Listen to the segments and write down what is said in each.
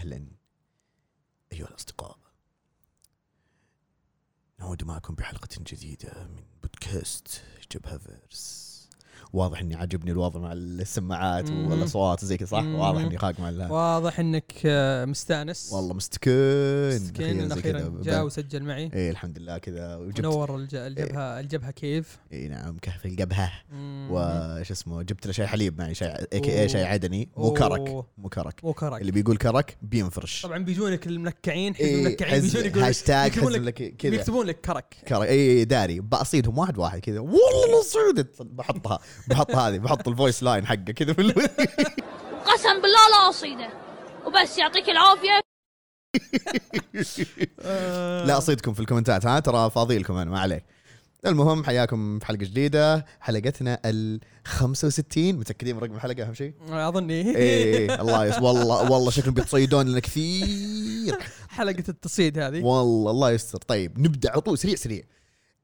وسهلا أيها الأصدقاء نعود معكم بحلقة جديدة من بودكاست جبهة فيرس. واضح إني عاجبني الوضع مع السماعات. والأصوات زي كذا صح؟ واضح إني خاق مع واضح إنك آه، مستأنس. والله مستكين. مسكين زي أخيرا. جاء وسجل معي. إيه الحمد لله كذا. نور الج- الجبهه الجبهة cave؟ اي نعم كهف الجبهة. وش اسمه جبت له شاي حليب معي شاي a.k.a شاي عدني. مو كرك. مو كرك. مو كرك. اللي بيقول كرك بينفرش. طبعا بيجونك الملكعين حزب إيه، الملكعين بيجون يقولون هاشتاج يكتبون حزب لك كذا. بيكتبون لك كرك. كرك اي داري. بأصيدهم واحد واحد كذا. والله صيدت بحطها. بحط هذه بحط ال voice line حقه كذا في ال- قسم بالله لا أصيده. وبس يعطيك العافية. لا أصيدكم في ال comments ها؟ ترى فاضي لكم أنا ما عليك. المهم حياكم في حلقة جديدة. حلقتنا ال 65 متأكدين من رقم الحلقة أهم شيء؟ أظني. إيه إيه، الله yes والله والله شكلهم بيتصيدون لنا كثير. حلقة التصيد هذه. والله الله يستر. طيب نبدأ على طول سريع سريع.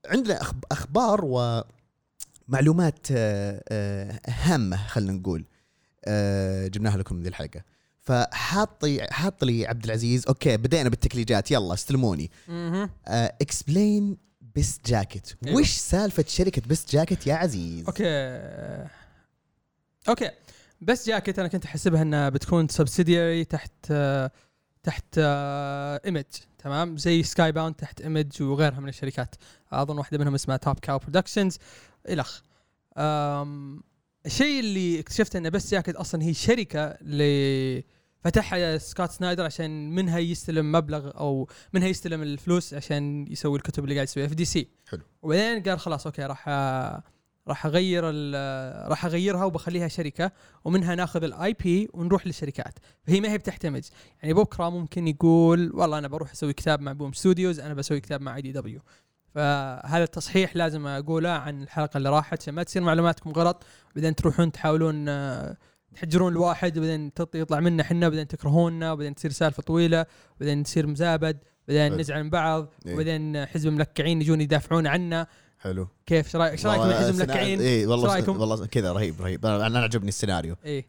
عندنا أخبار ومعلومات آه، آه، هامة خلينا نقول آه، جبناها لكم ذي الحلقة. فحاطي حاط لي عبد العزيز okay بدينا بالتكليجات يلا استلموني. explain Best Jackett. وش سالفة شركة Best Jackett يا عزيز؟ okay. okay. Best Jackett أنا كنت أحسبها إنها بتكون subsidiary تحت تحت Image تمام؟ زي Skybound تحت Image وغيرها من الشركات. أظن واحدة منهم اسمها Top Cow Productions الخ الشيء اللي اكتشفت ان Best Jackett أصلا هي شركة اللي فتحها Scott Snyder عشان منها يستلم مبلغ أو منها يستلم الفلوس عشان يسوي الكتب اللي قاعد يسويها في DC. حلو. وبعدين قال خلاص okay راح راح أغير راح أغيرها وبخليها شركة ومنها ناخذ ال IP ونروح للشركات. فهي ما هي بتحت Image. يعني بكرة ممكن يقول والله أنا بروح أسوي كتاب مع BOOM Studios أنا بسوي كتاب مع IDW. فهذا التصحيح لازم أقوله عن الحلقة اللي راحت عشان ما تصير معلوماتكم غلط بعدين تروحون تحاولون آه، تحجرون الواحد وبعدين يطلع منا حنا بعدين تكرهونا وبعدين تصير سالفة طويلة بعدين تصير مزابد بعدين. نزعل من بعض إيه. وبعدين حزب الملكعين يجون يدافعون عنا حلو. كيف؟ إيش رايك إيش رايك حزب سنا- الملكعين؟ إيه والله إيش رأيكم؟ والله كذا رهيب رهيب. أنا عجبني السيناريو. حلو.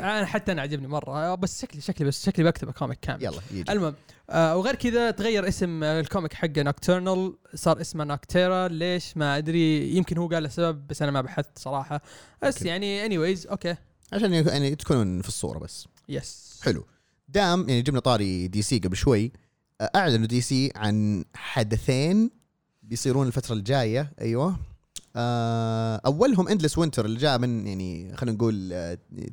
أنا حتى أنا عجبني مرة. بس شكلي شكلي بس شكلي بكتب comic كامل. يلا يجي. المهم آه وغير كذا تغير اسم آه، ال comic حقه Nocturnal صار اسمه Nocterra ليش؟ ما أدري. يمكن هو قال له سبب بس أنا ما بحثت صراحة. بس okay. يعني anyways okay. عشان يعني تكونون في الصورة بس. yes حلو. دام يعني جبنا طاري DC قبل شوي آه، أعلنوا DC عن حدثين بيصيرون الفترة الجاية. أيوه. آه، أولهم Endless Winter اللي جاء من يعني خلينا نقول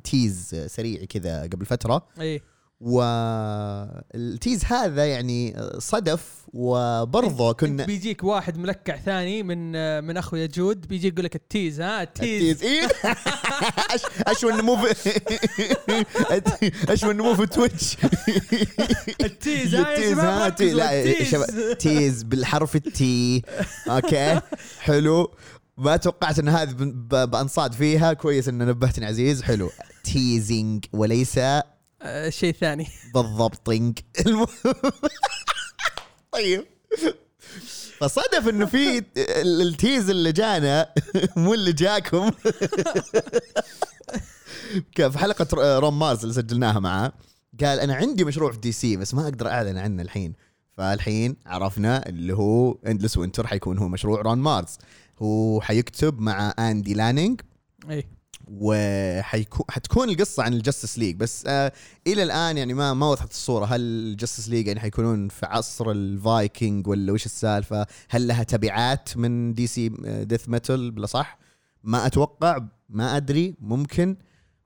tease آه، سريع كذا قبل فترة. إيه. وال tease هذا يعني صدف وبرضه كنا بيجيك واحد ملكع ثاني من من اخويا جود بيجي يقول لك ال tease ها؟ ال tease. ال tease. إيه؟ أش- اشوى انه مو في اشوى انه مو في Twitch ال tease ها ال tease ها؟ T ركزوا، لا ال tease. شباب tease بالحرف ال T. okay حلو. ما توقعت إن هذه بانصاد فيها. كويس ان نبهتني عزيز. حلو. teasing وليس آه، شيء ثاني. بالضبطنج الم- طيب. فصدف إنه في ال- ال tease اللي جانا مو اللي جاكم. في حلقة رون مارز اللي سجلناها معاه قال أنا عندي مشروع في DC بس ما أقدر أعلن عنه الحين. فالحين عرفنا اللي هو Endless Winter حيكون هو مشروع رون مارز هو حيكتب مع آندي لانينج إيه وحيكون حتكون القصة عن ال Justice League بس آه إلى الآن يعني ما ما وضحت الصورة. هل ال Justice League يعني حيكونون في عصر الفايكنج ولا وش السالفة؟ هل لها تبعات من DC Death Metal بلا صح. ما أتوقع ما أدري ممكن.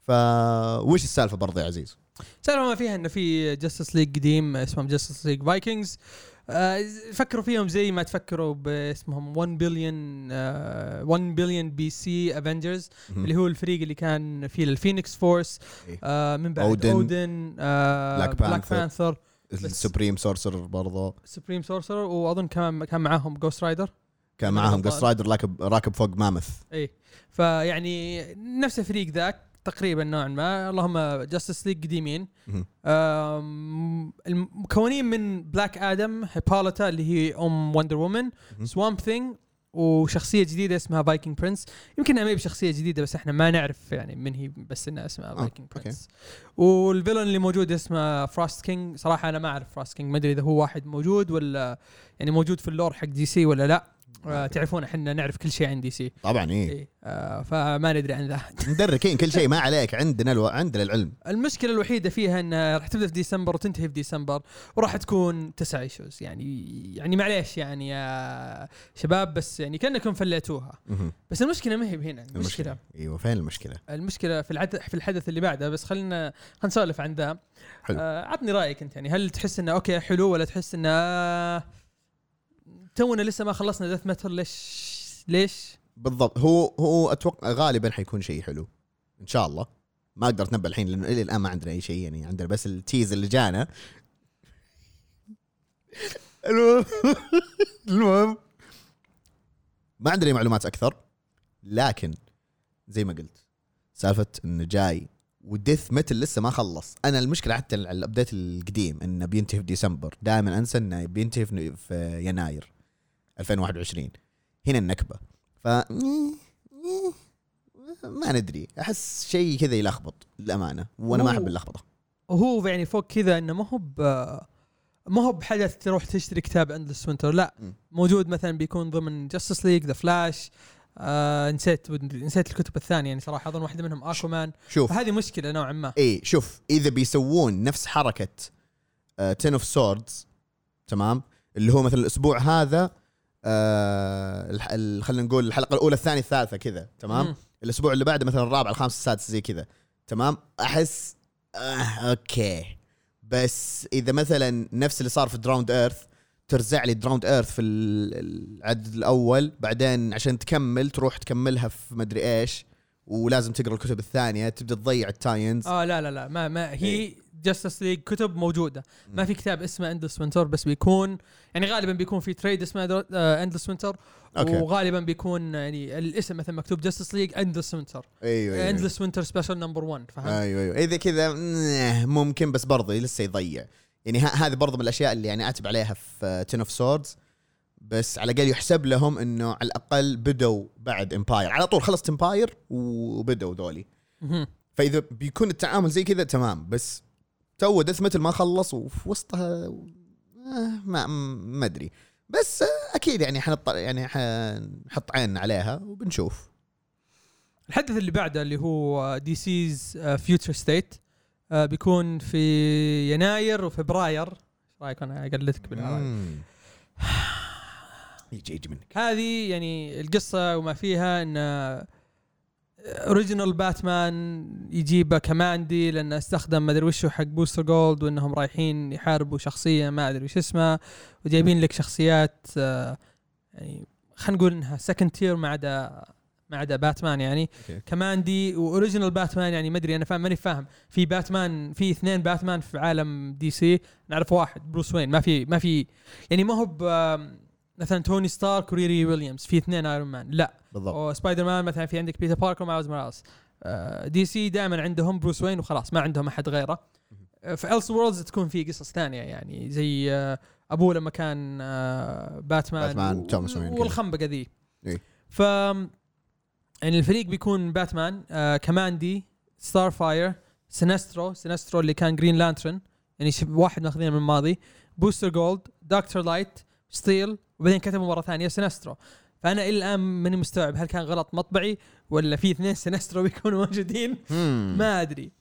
فوش السالفة برضه يا عزيز؟ سالفة ما فيها انه في Justice League قديم اسمهم Justice League Vikings فكروا فيهم زي ما تفكروا باسمهم 1 بليون 1 million BC Avengers اللي هو الفريق اللي كان فيه ال Phoenix Force إيه. آه من بعد أودن، اودن آه Black Black Panther. ال Supreme Sorcerer برضه Supreme Sorcerer وأظن كمان كان معاهم Ghost Rider كان معاهم. Ghost Rider راكب راكب فوق mammoth اي فيعني نفس الفريق ذاك تقريبا نوعا ما. اللهم Justice League قديمين. المكونين من Black Adam Hippolyta اللي هي أم Wonder Woman. Swamp Thing وشخصية جديدة اسمها Viking Prince يمكن ما هي بشخصية جديدة بس إحنا ما نعرف يعني من هي بس إنها اسمها Viking. Prince وال villain اللي موجود اسمه Frost King صراحة أنا ما أعرف Frost King ما أدري إذا هو واحد موجود ولا يعني موجود في ال lore حق DC ولا لا. آه تعرفون إحنا نعرف كل شيء عن DC. طبعا إيه. إيه آه فما ندري عن ذا. مدركين كل شيء ما عليك عندنا ألو... عندنا العلم. المشكلة الوحيدة فيها انها راح تبدأ في ديسمبر وتنتهي في ديسمبر وراح تكون تسع issues يعني يعني معليش يعني يا شباب بس يعني كأنكم فليتوها. بس المشكلة ما هي بهنا المشكلة. أيوه فين المشكلة؟ المشكلة في العد... في الحدث اللي بعده بس خلينا خلينا نسولف عن ذا. حلو. آه عطني رأيك أنت يعني هل تحس إنه أوكي حلو ولا تحس إنه تونا لسه ما خلصنا Death Metal ليش؟ ليش؟ بالضبط. هو هو أتوقع غالبا حيكون شيء حلو. إن شاء الله. ما أقدر اتنبا الحين لأنه إلى الآن ما عندنا أي شيء يعني عندنا بس ال tease اللي جانا. المهم المهم. ما عندنا معلومات أكثر لكن زي ما قلت سالفة إنه جاي وديث متل لسه ما خلص. أنا المشكلة حتى على الابديت القديم إنه بينتهي في ديسمبر دائما أنسى إنه بينتهي في يناير. 2021 هنا النكبة. ف ما ندري. أحس شيء كذا يلخبط للأمانة وأنا ما أحب اللخبطة. وهو يعني فوق كذا إنه ما هو ب ما هو بحدث تروح تشتري كتاب Endless Winter لا م. موجود مثلا بيكون ضمن Justice League The Flash آه نسيت نسيت الكتب الثانية يعني صراحة أظن واحدة منهم أكوامان شوف. فهذه مشكلة نوعا ما. اي شوف إذا بيسوون نفس حركة Ten of Swords تمام؟ اللي هو مثلا الأسبوع هذا آه خلينا نقول الحلقة الأولى الثانية الثالثة كذا تمام مم. الأسبوع اللي بعده مثلا الرابع الخامس السادس زي كذا تمام أحس آه أوكي بس إذا مثلا نفس اللي صار في Drowned Earth ترزع لي Drowned Earth في ال- العدد الأول بعدين عشان تكمل تروح تكملها في مدري إيش ولازم تقرأ الكتب الثانية تبدأ تضيع ال tie-ins آه لا لا لا ما ما هي إيه. Justice League كتب موجودة. ما في كتاب اسمه Endless Winter بس بيكون يعني غالبا بيكون في trade اسمه Endless Winter أوكي. وغالبا بيكون يعني الاسم مثلا مكتوب Justice League Endless Winter أيوه Endless Winter special number 1 فهمت؟ أيوه أيوه. إذا كذا مم، ممكن بس برضه لسه يضيع. يعني هذه برضه من الأشياء اللي يعني اعتب عليها في Ten of Swords بس على الأقل يحسب لهم إنه على الأقل بدوا بعد Empyre على طول خلصت Empyre وبدوا ذولي. فإذا بيكون التعامل زي كذا تمام. بس تو Death Metal ما خلص وفي وسطها آه، ما ما أدري. بس آه، أكيد يعني حنط يعني حنحط عيننا عليها وبنشوف. الحدث اللي بعده اللي هو DC's Future State بيكون في يناير وفبراير. إيش رأيك أنا؟ أقلدك بالعربي. يجي يجي منك. هذه يعني القصة وما فيها إن original باتمان يجيبه كماندي لأنه استخدم ما أدري وشو حق Booster Gold وإنهم رايحين يحاربوا شخصية ما أدري وش اسمها وجايبين لك شخصيات آه، يعني خلينا نقول إنها second tier ما عدا ما عدا باتمان يعني. أوكي. كماندي و original باتمان يعني ما أدري أنا فاهم ماني فاهم. في باتمان في اثنين باتمان في عالم DC نعرف واحد بروس وين ما في ما في يعني ما هو مثلا توني ستارك وريري ويليامز في اثنين Iron Man لا. بالضبط. وسبايدر مان مثلا في عندك بيتر باركر ومايلز موراليس DC دائما عندهم بروس وين وخلاص ما عندهم أحد غيره. آه، في Elseworlds تكون في قصص ثانية يعني زي آه، أبوه لما كان باتمان باتمان، توماس وين. والخنبقة ذي. إيه. ف يعني الفريق بيكون باتمان آه كماندي Starfire سينسترو سينسترو اللي كان Green Lantern يعني واحد ماخذينه من الماضي Booster Gold Doctor Light Steel وبعدين كتبوا مرة ثانية سينسترو. فأنا إلى الآن ماني مستوعب هل كان غلط مطبعي ولا في اثنين سينسترو بيكونوا موجودين. ما أدري.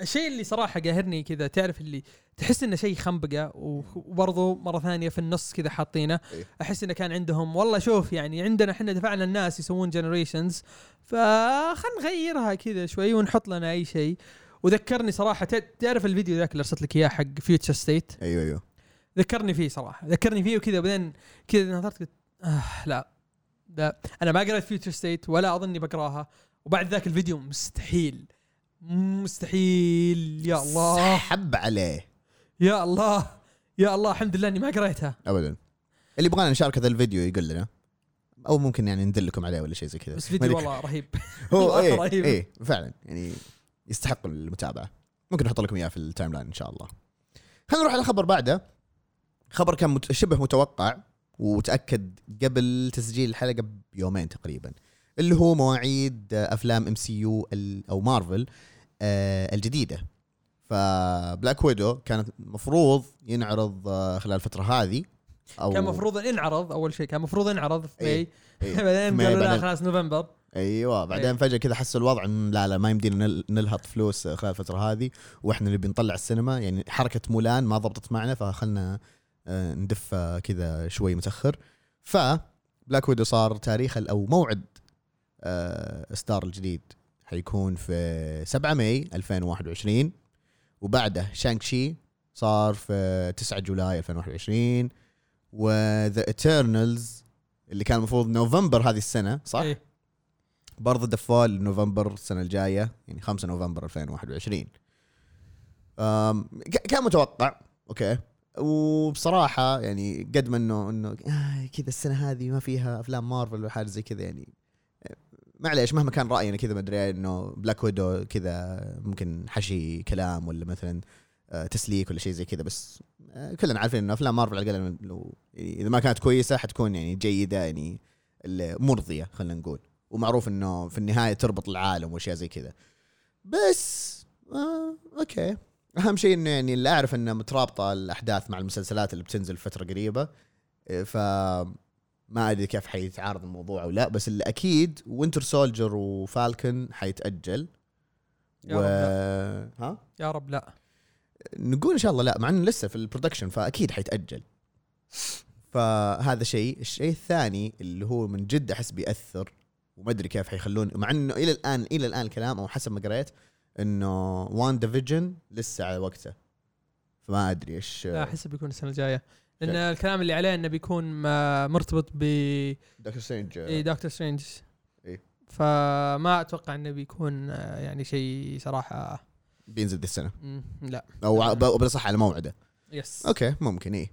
الشيء اللي صراحة قاهرني كذا تعرف اللي تحس إنه شيء خنبقة وبرضه مرة ثانية في النص كذا حاطينه. إيه. أحس إنه كان عندهم والله شوف يعني عندنا إحنا دفعنا الناس يسوون Generations فخلنا نغيرها كذا شوي ونحط لنا أي شيء. وذكرني صراحة تعرف الفيديو ذاك اللي ارسلت لك إياه حق Future State أيوه أيوه. ذكرني فيه صراحة. ذكرني فيه وكذا بعدين كذا نظرت قلت آه لا. لا. أنا ما قريت Future State ولا أظني بقراها. وبعد ذاك الفيديو مستحيل. مستحيل. يا الله. حب عليه. يا الله. يا الله الحمد لله إني ما قريتها. ابدا. اللي يبغانا نشارك هذا الفيديو يقول لنا. أو ممكن يعني ندلكم عليه ولا شيء زي كذا. بس فيديو. والله رهيب. هو إيه رهيب. إيه فعلا. يعني يستحق المتابعة. ممكن نحط لكم إياه في ال timeline إن شاء الله. خلينا نروح على الخبر بعده. خبر كان مت- شبه متوقع وتأكد قبل تسجيل الحلقة بيومين تقريبا اللي هو مواعيد أفلام MCU أو مارفل آه، الجديدة ف Black Widow كانت المفروض ينعرض آه، خلال الفترة هذه أو كان المفروض إن ينعرض أول شيء كان المفروض ينعرض في إيه. May إيه. بعدين قالوا لا خلاص نوفمبر أيوه بعدين إيه. فجأة كذا حسوا الوضع إن لا لا ما يمدينا نل- نلهط فلوس خلال الفترة هذه وإحنا نبي نطلع السينما يعني حركة مولان ما ضبطت معنا فخلنا آه، ندف آه، كذا شوي متاخر. ف Black Widow صار تاريخ أو موعد آه، start الجديد حيكون في 7 May 2021 وبعده Shang-Chi صار في 9 July 2021 وذا Eternals اللي كان المفروض نوفمبر هذه السنة صح؟ إيه. برضه دفوه لنوفمبر السنة الجاية يعني 5 نوفمبر 2021 أم، ك- كان متوقع أوكي. وبصراحة يعني قد ما انه إنه آه كذا السنة هذه ما فيها أفلام مارفل حاجة زي كذا يعني. معليش مهما كان راينا كذا ما أدري إنه Black Widow كذا ممكن حشو كلام ولا مثلا آه، تسليك ولا شيء زي كذا بس آه، كلنا عارفين إنه أفلام مارفل على الأقل لو يعني إذا ما كانت كويسة حتكون يعني جيدة يعني مرضية خلينا نقول. ومعروف إنه في النهاية تربط العالم وأشياء زي كذا. بس آه أوكي. أهم شيء إنه يعني اللي أعرف إنه مترابطة الأحداث مع المسلسلات اللي بتنزل فترة قريبة إيه، ف ما أدري كيف حيتعارض الموضوع أو لا بس اللي أكيد Winter Soldier و Falcon حيتأجل. يا و رب ها؟ يا رب لا. نقول إن شاء الله لا مع إنه لسه في ال production فأكيد حيتأجل. فهذا شيء. الشيء الثاني اللي هو من جد أحس بيأثر وما أدري كيف حيخلون مع إنه إلى الآن إلى الآن الكلام أو حسب ما قريت إنه WandaVision لسه على وقته. فما أدري إيش لا أحس بيكون السنة الجاية. لأن. الكلام اللي عليه إنه بيكون ما- مرتبط ب Doctor Strange إيه Doctor Strange إيه. فما أتوقع إنه بيكون آه، يعني شيء صراحة. بينزل ذي السنة لا. أو بالاصح على موعده. yes أوكي ممكن إيه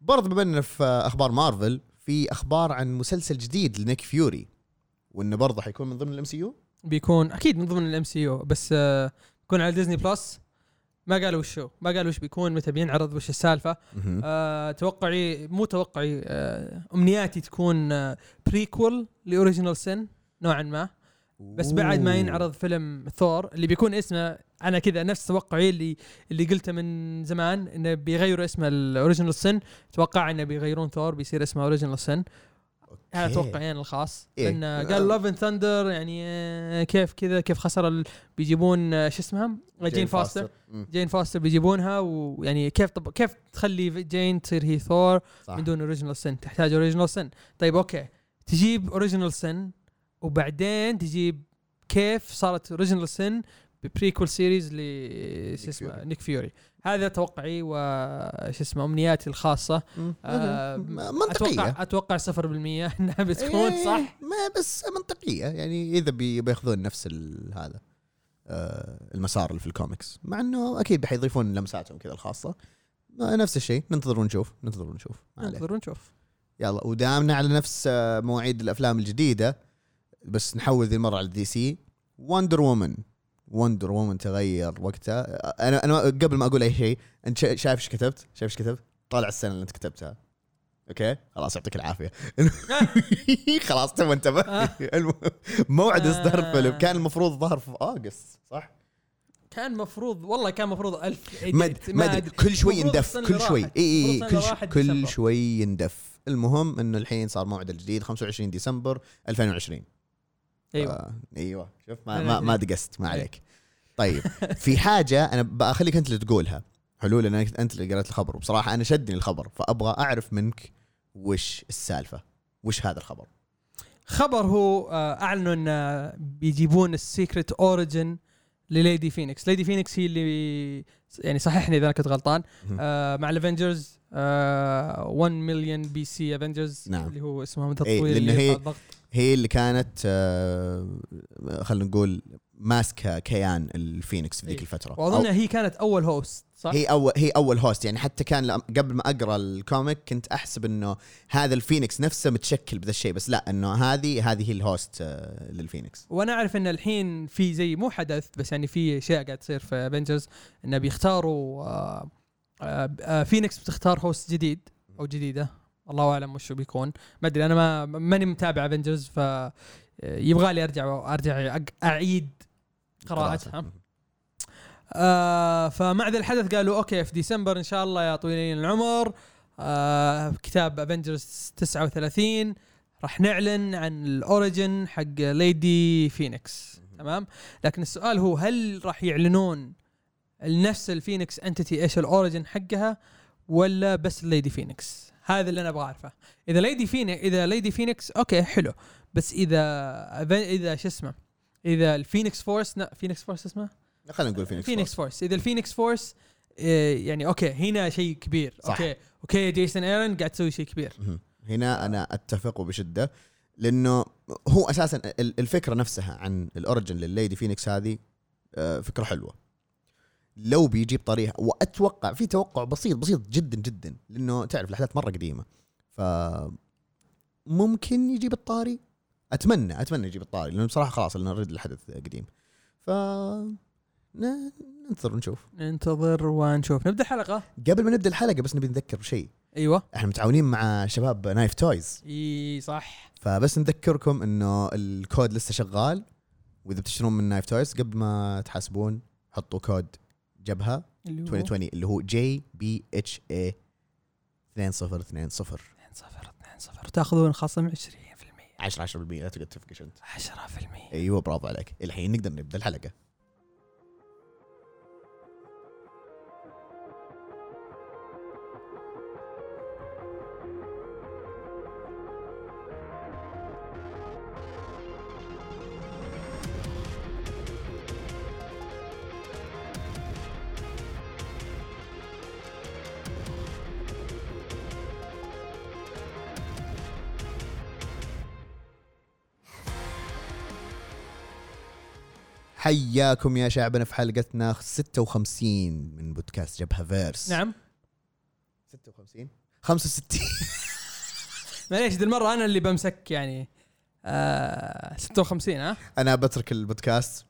برضه بما إننا في أخبار مارفل في أخبار عن مسلسل جديد لنيك فيوري وإنه برضه حيكون من ضمن الام سي يو بيكون أكيد من ضمن ال MCU بس آه، بيكون على Disney Plus ما قالوا وش هو ما قالوا وش بيكون متى بينعرض وش السالفة. آه توقعي مو توقعي آه أمنياتي تكون آه prequel ل Original Sin نوعا ما. بس بعد ما ينعرض فيلم ثور اللي بيكون اسمه أنا كذا نفس توقعي اللي اللي قلته من زمان إنه بيغيروا اسمه ال Original Sin أتوقع إنه بيغيرون ثور بيصير اسمه Original Sin هذا توقعي أنا الخاص. إيه. لأن. قال Love and Thunder يعني آه، كيف كذا كيف خسر ال... بيجيبون آه، شو اسمها جين, فاستر. جين فاستر بيجيبونها ويعني كيف طب كيف تخلي جين تصير هي ثور صح. من دون Original Sin تحتاج Original Sin طيب أوكي. تجيب Original Sin وبعدين تجيب كيف صارت Original Sin ب prequel series ل شو اسمه. نيك فيوري هذا توقعي وش اسمه أمنياتي الخاصة. آه، منطقية. أتوقع أتوقع 0% إنها بتكون إيه، صح؟ ما بس منطقية. يعني إذا بي- بياخذون نفس هذا آه، المسار اللي في الكوميكس. مع إنه أكيد حيضيفون لمساتهم كذا الخاصة. نفس الشيء. ننتظر ونشوف ننتظر ونشوف. ننتظر ونشوف يلا ودامنا على نفس آه، مواعيد الأفلام الجديدة بس نحول ذي المرة على DC Wonder Woman Wonder Woman تغير وقتها آه، أنا أنا قبل ما أقول أي شيء أنت شا- شايف إيش كتبت؟ شايف إيش كتبت؟ طالع السنة اللي أنت كتبتها أوكي خلاص يعطيك العافية خلاص تو انتبه المهم، موعد اصدار آه. الفيلم كان المفروض ظهر في August صح؟ كان مفروض والله كان مفروض ألف أدري- ما أدري كل شوي يندف كل شوي. اي اي المفروض كل ش- كل. شوي يندف المهم إنه الحين صار موعد الجديد 25 ديسمبر 2020 أيوه. آه أيوه. شوف ما ما, ما. دقست ما إيه. عليك. طيب في حاجة أنا بخليك أنت اللي تقولها. حلو لأن انت اللي قرأت الخبر. وبصراحة أنا شدني الخبر فأبغى أعرف منك وش السالفة. وش هذا الخبر؟ خبر هو آه، أعلنوا إن بيجيبون السيكريت أوريجن لليدي فينيكس. ليدي فينيكس هي اللي يعني صححني إذا أنا كنت غلطان. آه مع الأفنجرز آه 1 مليون بي سي افنجرز نعم. اللي هو اسمها مدة إيه، اللي هي-. هي اللي كانت آه خلينا نقول ماسكة كيان الفينيكس في ذيك إيه. الفترة وأظن هي كانت أول host صح؟ هي اول هي أول host يعني حتى كان قبل ما أقرأ ال comic كنت أحسب إنه هذا الفينيكس نفسه متشكل بذا الشيء بس لا إنه هذه هذه هي ال host آه، للفينيكس وأنا أعرف إن الحين في زي مو حدث بس يعني في أشياء قاعد تصير في Avengers إنه بيختاروا آه فينيكس بتختار host جديد أو جديدة. الله أعلم وش بيكون. ما أدري أنا ما ماني متابع Avengers ف يبغى لي أرجع أرجع أعيد قراءتها. آه فمع ذا الحدث قالوا أوكي في ديسمبر إن شاء الله يا طويلين العمر. آه كتاب Avengers 39 راح نعلن عن ال origin حق Lady Phoenix تمام؟ لكن السؤال هو هل راح يعلنون نفس ال Phoenix entity إيش ال origin حقها ولا بس Lady Phoenix هذا اللي أنا أبغى أعرفه. إذا Lady Phoenix إذا Lady Phoenix okay حلو. بس إذا إذا شو اسمه إذا ال Phoenix Force لا Phoenix Force اسمه؟ خلينا نقول Phoenix, Phoenix Force إذا ال Phoenix Force يعني okay هنا شيء كبير. صح. okay okay Jason Aaron قاعد تسوي شيء كبير. هنا أنا أتفق وبشده لأنه هو أساسا ال- الفكرة نفسها عن ال origin لل Lady Phoenix هذه آه، فكرة حلوة. لو بيجيب طريقه وأتوقع في توقع بسيط بسيط جدا جدا لأنه تعرف الأحداث مرة قديمة. ف ممكن يجيب الطاري. أتمنى أتمنى يجيب الطاري لأنه بصراحة خلاص لأنه already الحدث قديم. ف ننتظر ونشوف. ننتظر ونشوف. نبدأ الحلقة قبل ما نبدأ الحلقة بس نبي نذكر بشيء أيوه. إحنا متعاونين مع شباب Knife Toys إي صح. فبس نذكركم إنه الكود لسه شغال. وإذا بتشترون من Knife Toys قبل ما تحاسبون حطوا كود جبهة اللي هو؟ 2020 اللي هو JBHE 2020 2 0 2 0 تاخذون خصم 20% 10 10% لا تقعد تفقش انت 10% أيوه برافو عليك. إلحين نقدر نبدأ الحلقة. حياكم يا شعبنا في حلقتنا 56 من بودكاست جبهة فيرس. نعم. 56 65 معليش ذي المرة أنا اللي بمسك يعني آه 56 ها؟ أنا بترك البودكاست.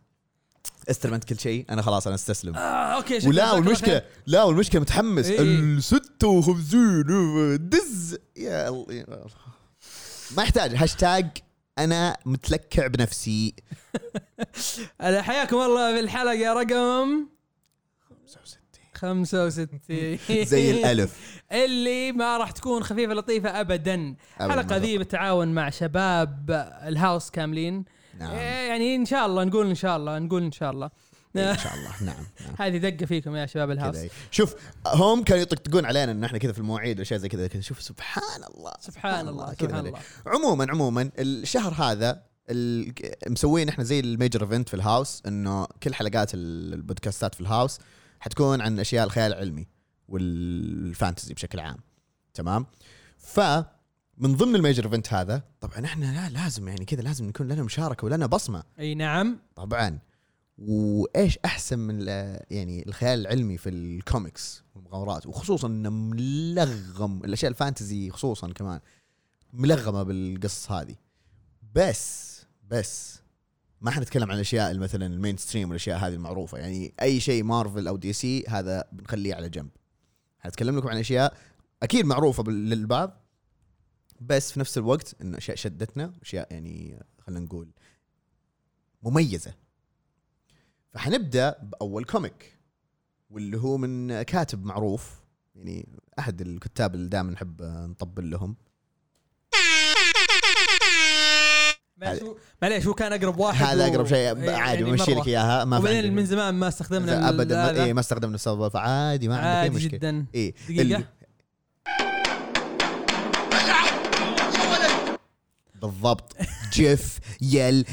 استلم انت كل شيء. أنا خلاص أنا استسلم. آه أوكي شكراً، ولا والمشكلة خير. لا والمشكلة متحمس. إيه. ال 56 دز. يا الله. ما يحتاج. هاشتاج أنا متلكع بنفسي. أهلا، حياكم الله في الحلقة رقم 65 زي الألف. اللي ما راح تكون خفيفة لطيفة ابدا. أبداً الحلقة ذي بالتعاون مع شباب الهاوس كاملين. نعم. إيه، يعني إن شاء الله نقول إن شاء الله نقول إن شاء الله. إن شاء الله. نعم, نعم. هذه دقة فيكم يا شباب الهاوس. شوف هم كانوا يطقطقون علينا ان إحنا كذا في المواعيد واشياء زي كذا شوف سبحان الله سبحان الله كذا. الله. عموما عموما الشهر هذا مسوين إحنا زي ال major event في ال house إنه كل حلقات ال- البودكاستات في ال house حتكون عن أشياء الخيال العلمي وال fantasy بشكل عام. تمام؟ ف من ضمن ال major event هذا طبعا إحنا لا لازم يعني كذا لازم نكون لنا مشاركة ولنا بصمة. أي نعم. طبعا. وإيش أحسن من يعني الخيال العلمي في الكوميكس والمغامرات وخصوصا إنه ملغم الأشياء ال fantasy خصوصا كمان ملغمة بالقصص هذه. بس بس ما حنتكلم عن الأشياء مثلا ال mainstream والأشياء هذه المعروفة. يعني أي شيء مارفل أو DC هذا بنخليه على جنب. حنتكلم لكم عن أشياء أكيد معروفة للبعض بس في نفس الوقت إنه أشياء شدتنا أشياء يعني خلينا نقول مميزة. فحنبدأ بأول comic واللي هو من كاتب معروف يعني أحد الكتاب اللي دائما نحب نطبل لهم معليش هو- كان أقرب واحد هذا أقرب شيء إيه، عادي يعني بمشي. لك إياها ما وبعدين عندي- من زمان ما استخدمنا ابدا ما. إيه ما استخدمنا السبب فعادي ما عندك أي عادي مشكلة جدا دقيقة. ال- بالضبط جيف يل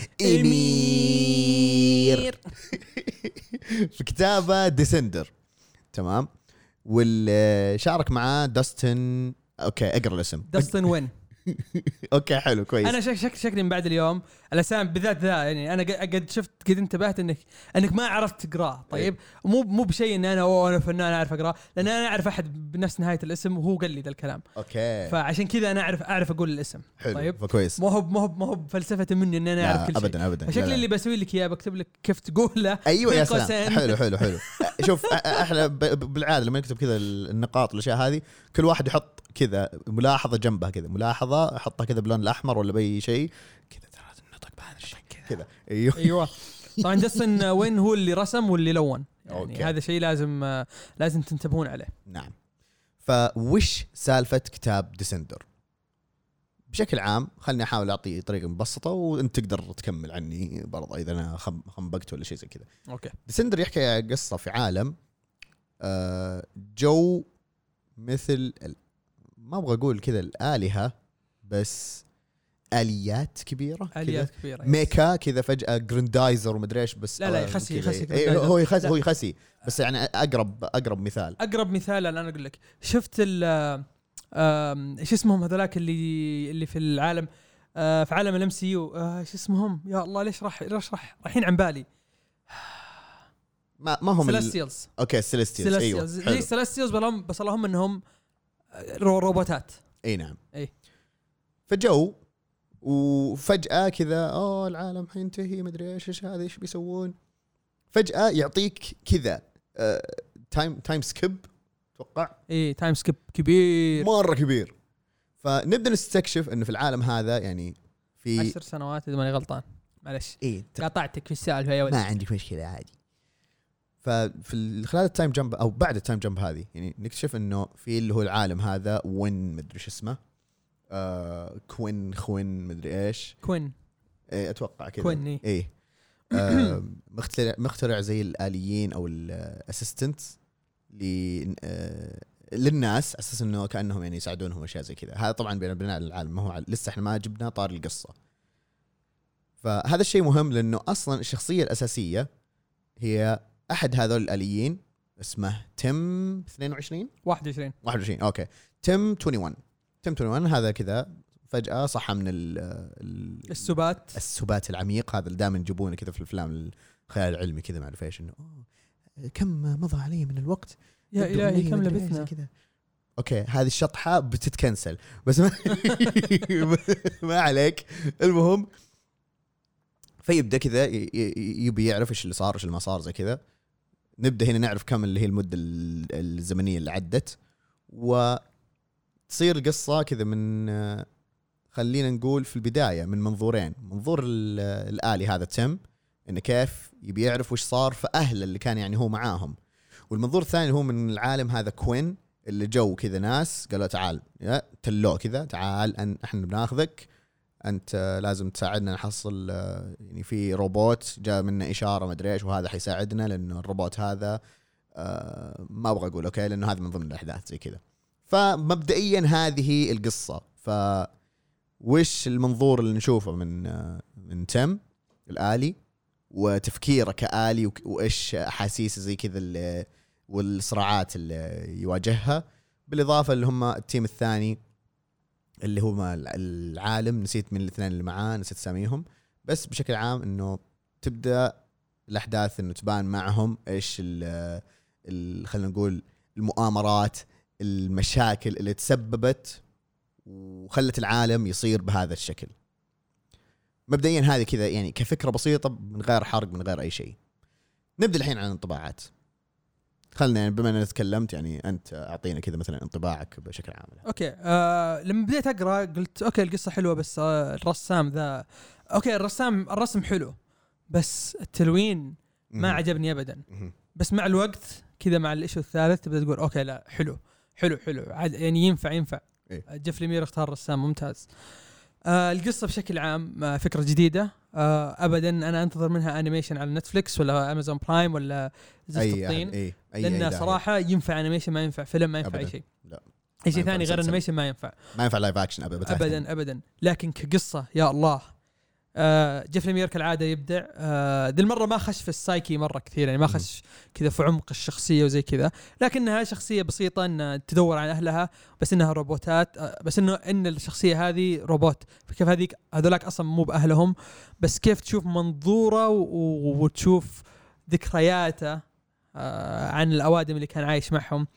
امير في كتابة ديسندر تمام؟ واللي شارك معاه داستن أوكي أقرأ الاسم. داستن وين أوكي حلو كويس. أنا شك شك شكلي من بعد اليوم. الأسامي بالذات ذا يعني أنا قد- شفت قد انتبهت انك إنك ما عرفت تقراه طيب؟ مو مو بشيء إن أنا أوه أنا فنان أعرف اقراه لأن أنا أعرف أحد بنفس نهاية الاسم وهو قال لي ذا الكلام. أوكي. فعشان كذا أنا اعرف أعرف أقول الاسم. حلو طيب. فكويس. ما هو ما هو ما هو بفلسفة مني إن أنا أعرف كل شيء. ابدا ابدا. لا. اللي بسوي لك إياه بكتب لك كيف تقوله أيوه يا سلام. حلو حلو حلو. شوف إحنا بالعادة لما نكتب كذا النقاط والاشياء هذه كل واحد يحط كذا ملاحظة جنبها كذا ملاحظة أحطها كذا باللون الأحمر ولا بأي شيء. كذا ترى النطق بهذا الشيء كذا. أيوه. أيوه. طبعا Dustin Nguyen هو اللي رسم واللي لون. يعني أوكي. هذا شيء لازم لازم تنتبهون عليه. نعم. فوش سالفة كتاب Descender؟ بشكل عام خلني أحاول أعطي طريقة مبسطة وأنت تقدر تكمل عني برضه إذا أنا خنبقت ولا شيء زي كذا. okay. Descender يحكي قصة في عالم آه، جو مثل ما أبغى أقول كذا الآلهة بس آليات كبيرة. آليات كبيرة mecha كذا فجأة Grendizer ومدري إيش بس لا، لا، آه، يخسي- كذا. يخسي إيه،. هو يخسي. هو يخسي بس يعني أقرب أقرب مثال أقرب مثال الان أقول لك شفت ال إيش اسمهم هذولاك اللي اللي في العالم آه، في عالم ال MCU إيش اسمهم يا الله ليش راح ليش راح رايحين عن بالي ما ما هم Celestials okay Celestials أيوه. ليش Celestials بس اللهم إنهم آه، رو- روبوتات إي نعم إي. فجو وفجأة كذا اوه العالم حينتهي مدري إيش إيش هذا إيش بيسوون؟ فجأة يعطيك كذا time time skip أتوقع إي time skip كبير. مرة كبير. فنبدأ نستكشف إنه في العالم هذا يعني في عشر سنوات إذا ماني غلطان. معلش ت- قاطعتك في السالفة يا ما ولد عندك مشكلة عادي. ففي ال- خلال التايم جمب أو بعد التايم جمب هذه يعني نكتشف إنه في اللي هو العالم هذا وين مدري شو اسمه. آه كوين خوين مدري إيش. كوين. إيه أتوقع كذا. كوين، إيه. إيه. آه مخترع مخترع زي الآليين أو الأسيستنت للناس على أساس إنه كأنهم يعني يساعدونهم أشياء زي كذا. هذا طبعا بين بناء العالم. ما هو لسه إحنا ما جبنا طاري القصة. فهذا الشيء مهم لأنه أصلا الشخصية الأساسية هي أحد هذول الآليين اسمه تيم 22 21 21 okay. تيم 21 تيم 21 هذا كذا فجأة صحى من ال ال- السبات. السبات العميق. هذا اللي دائما يجيبونه كذا في الأفلام الخيال العلمي كذا ما اعرف إيش إنه كم مضى علي من الوقت؟ يا إلهي كم لبثنا؟ كذا. أوكي هذه الشطحة بتتكنسل. بس ما, ما عليك. المهم فيبدأ كذا يبي يعرف إيش اللي صار إيش اللي ما صار زي كذا. نبدأ هنا نعرف كم اللي هي المدة ال- الزمنية اللي عدت. وتصير القصة كذا من خلينا نقول في البداية من منظورين. منظور ال- الآلي هذا تم إنه كيف يبي يعرف وش صار في اهله اللي كان يعني هو معاهم. والمنظور الثاني هو من العالم هذا كوين اللي جو كذا ناس قالوا تعال يا تلوه كذا تعال أن إحنا بناخذك أنت لازم تساعدنا نحصل يعني في روبوت جاء منه إشارة مدري إيش وهذا حيساعدنا لأنه الروبوت هذا آه، ما أبغى أقول okay لأنه هذا من ضمن الأحداث زي كذا. فمبدئيا هذه القصة. ف وش المنظور اللي نشوفه من من تم الآلي وتفكيره كآلي وإيش أحاسيسه زي كذا والصراعات اللي يواجهها بالإضافة اللي هم التيم الثاني اللي هو ما- العالم. نسيت من الاثنين اللي معاه نسيت أساميهم. بس بشكل عام إنه تبدأ الأحداث إنه تبان معهم إيش ال- خلينا نقول المؤامرات المشاكل اللي تسببت وخلت العالم يصير بهذا الشكل. مبدئيا هذه كذا يعني كفكرة بسيطة من غير حرق من غير أي شيء. نبدأ الحين عن الانطباعات. خلنا يعني بما اني تكلمت يعني أنت أعطينا كذا مثلا انطباعك بشكل عام. okay آه لما بديت أقرأ قلت أوكي القصة حلوة بس آه الرسام ذا okay الرسام الرسم حلو بس التلوين ما. عجبني ابدا. بس مع الوقت كذا مع ال issue الثالث تبدأ تقول okay لا حلو. حلو حلو. عاد يعني ينفع ينفع. إيه. جيف ليمير اختار رسام ممتاز. آه القصة بشكل عام آه فكرة جديدة. آه ابدا أنا أنتظر منها animation على نتفلكس ولا امازون برايم ولا زفت الطين. اي أي لأن داعي. صراحة ينفع animation ما ينفع فيلم ما ينفع أي. شيء. لا. أي شيء ثاني غير. animation ما ينفع. ما ينفع live action ابدا. ابدا ابدا. لكن كقصة يا الله. آه جيف ليمير كالعاده يبدع. آه ذي المرة ما خش في السايكي مرة كثير يعني ما خش كذا في عمق الشخصية وزي كذا. لكنها شخصية بسيطة إن تدور عن أهلها بس إنها روبوتات. آه بس إنه إن الشخصية هذه روبوت. فكيف هذيك هذولاك أصلا مو بأهلهم. بس كيف تشوف منظوره وتشوف ذكرياته آه عن الأوادم اللي كان عايش معهم.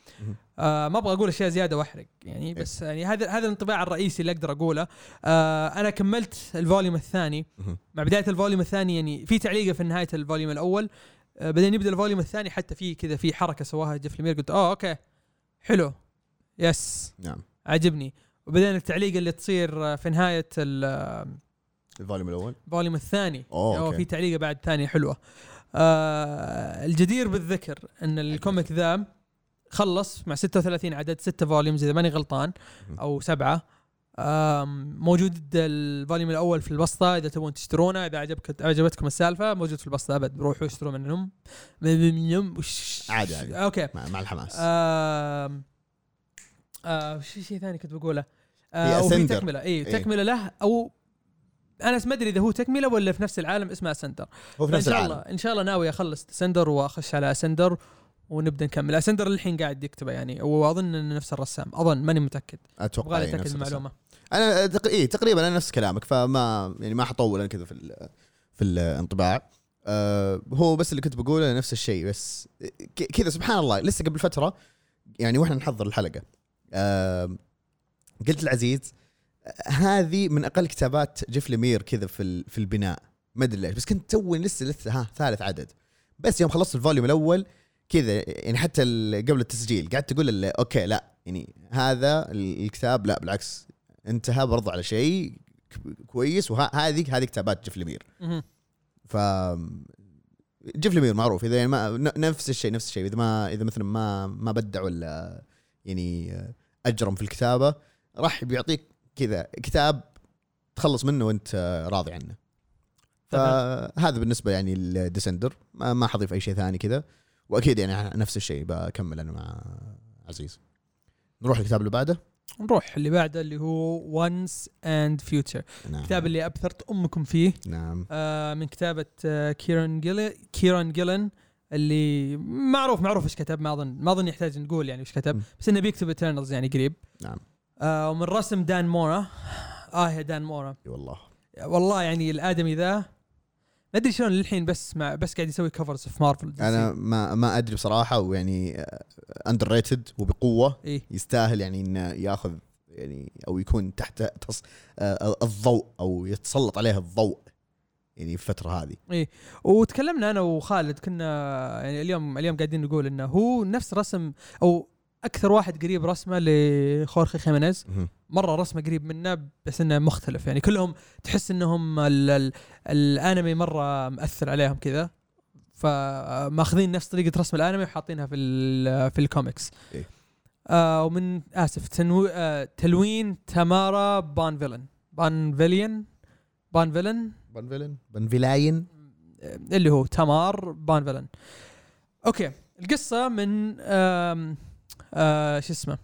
آه ما أبغى أقول أشياء زيادة وأحرق يعني بس يعني هذا هذا الانطباع الرئيسي اللي أقدر أقوله. آه أنا كملت ال volume الثاني. مع بداية ال volume الثاني يعني في تعليقة في نهاية ال volume الأول. آه بعدين يبدأ ال volume الثاني حتى في كذا في حركة سواها جيف ليمير قلت أوه okay. حلو. yes. نعم. عجبني. وبعدين التعليقة اللي تصير آه، في نهاية ال- ال volume الأول؟ ال volume الثاني. أوه okay. في تعليقة بعد ثانية حلوة. آه الجدير بالذكر إن ال comic ذا خلص مع 36 عدد 6 volumes إذا ماني غلطان أو سبعة. آم، موجود ال volume الأول في البسطة إذا تبون تشترونه إذا عجبك عجبتكم السالفة موجود في البسطة أبد. روحوا اشتروا منهم. عادي عادي. okay. مع, مع الحماس. آم، آه وش في شيء ثاني كنت بقوله؟ آه وفي. تكملة. اي إيه. تكملة له أو أنا ما أدري إذا هو تكملة ولا في نفس العالم اسمه Ascender هو في نفس شاء العالم. الله إن شاء الله ناوي أخلص Descender وأخش على Ascender ونبدأ نكمل. Ascender الحين قاعد يكتبه يعني. وأظن إنه نفس الرسام. أظن ماني متأكد. أتوقع أبغى أتأكد. المعلومه أنا تق... إيه تقريبا أنا نفس كلامك. فما يعني ما حطول أنا كذا في ال... في الانطباع. آه هو بس اللي كنت بقوله نفس الشيء بس ك... كذا سبحان الله. لسه قبل فترة يعني وإحنا نحضر الحلقة. آه قلت العزيز هذه من أقل كتابات جيف لمير كذا في ال... في البناء. ما أدري ليش بس كنت توي لسه لسه ها ثالث عدد. بس يوم خلصت ال volume الأول كذا يعني حتى قبل التسجيل قعدت أقول ال- okay لا يعني هذا ال- الكتاب لا بالعكس انتهى برضو على شيء كويس وهذه هذه كتابات جيف لمير. ف جيف لمير معروف إذا يعني ما نفس الشيء نفس الشيء إذا ما إذا مثلا ما ما بدع ولا يعني اجرم في الكتابة راح بيعطيك كذا كتاب تخلص منه وأنت راضي عنه. فهذا بالنسبة يعني ال Descender ما, ما حضيف أي شيء ثاني كذا. وأكيد يعني نفس الشيء بكمل أنا مع عزيز. نروح الكتاب اللي بعده؟ نروح اللي بعده اللي هو Once and Future الكتاب اللي أبثرت أمكم فيه. نعم. آه من كتابة آه كيران جيلن كيران جيلن اللي معروف معروف إيش كتب ما أظن ما أظن يحتاج نقول يعني إيش كتب م. بس إنه بيكتب Eternals يعني قريب. نعم. آه ومن رسم دان مورا. آه يا دان مورا. إي والله. والله يعني الآدمي ذا ما أدري شلون للحين بس مع بس قاعد يسوي covers في مارفل أنا ما ما أدري بصراحة ويعني underrated وبقوة إيه. يستاهل يعني إنه ياخذ يعني أو يكون تحت تص... آه، الضوء أو يتسلط عليه الضوء يعني في الفترة هذه. وتكلمنا أنا وخالد كنا يعني اليوم اليوم قاعدين نقول إنه هو نفس رسم أو أكثر واحد قريب رسمه لخورخي خيمينيز. مرة رسمه قريب منه بس إنه مختلف. يعني كلهم تحس إنهم ال ال الأنمي مرة مأثر عليهم كذا. فماخذين نفس طريقة رسم الأنمي وحاطينها في ال- في الكوميكس. إيه. آه ومن آسف تنو آه تلوين تامارا بان فيلن. بان فيليان؟ بان فيلن؟ بنفيلن بنفيلاين آه، اللي هو تامار بان فيلن. okay القصة من آم آه شو اسمه؟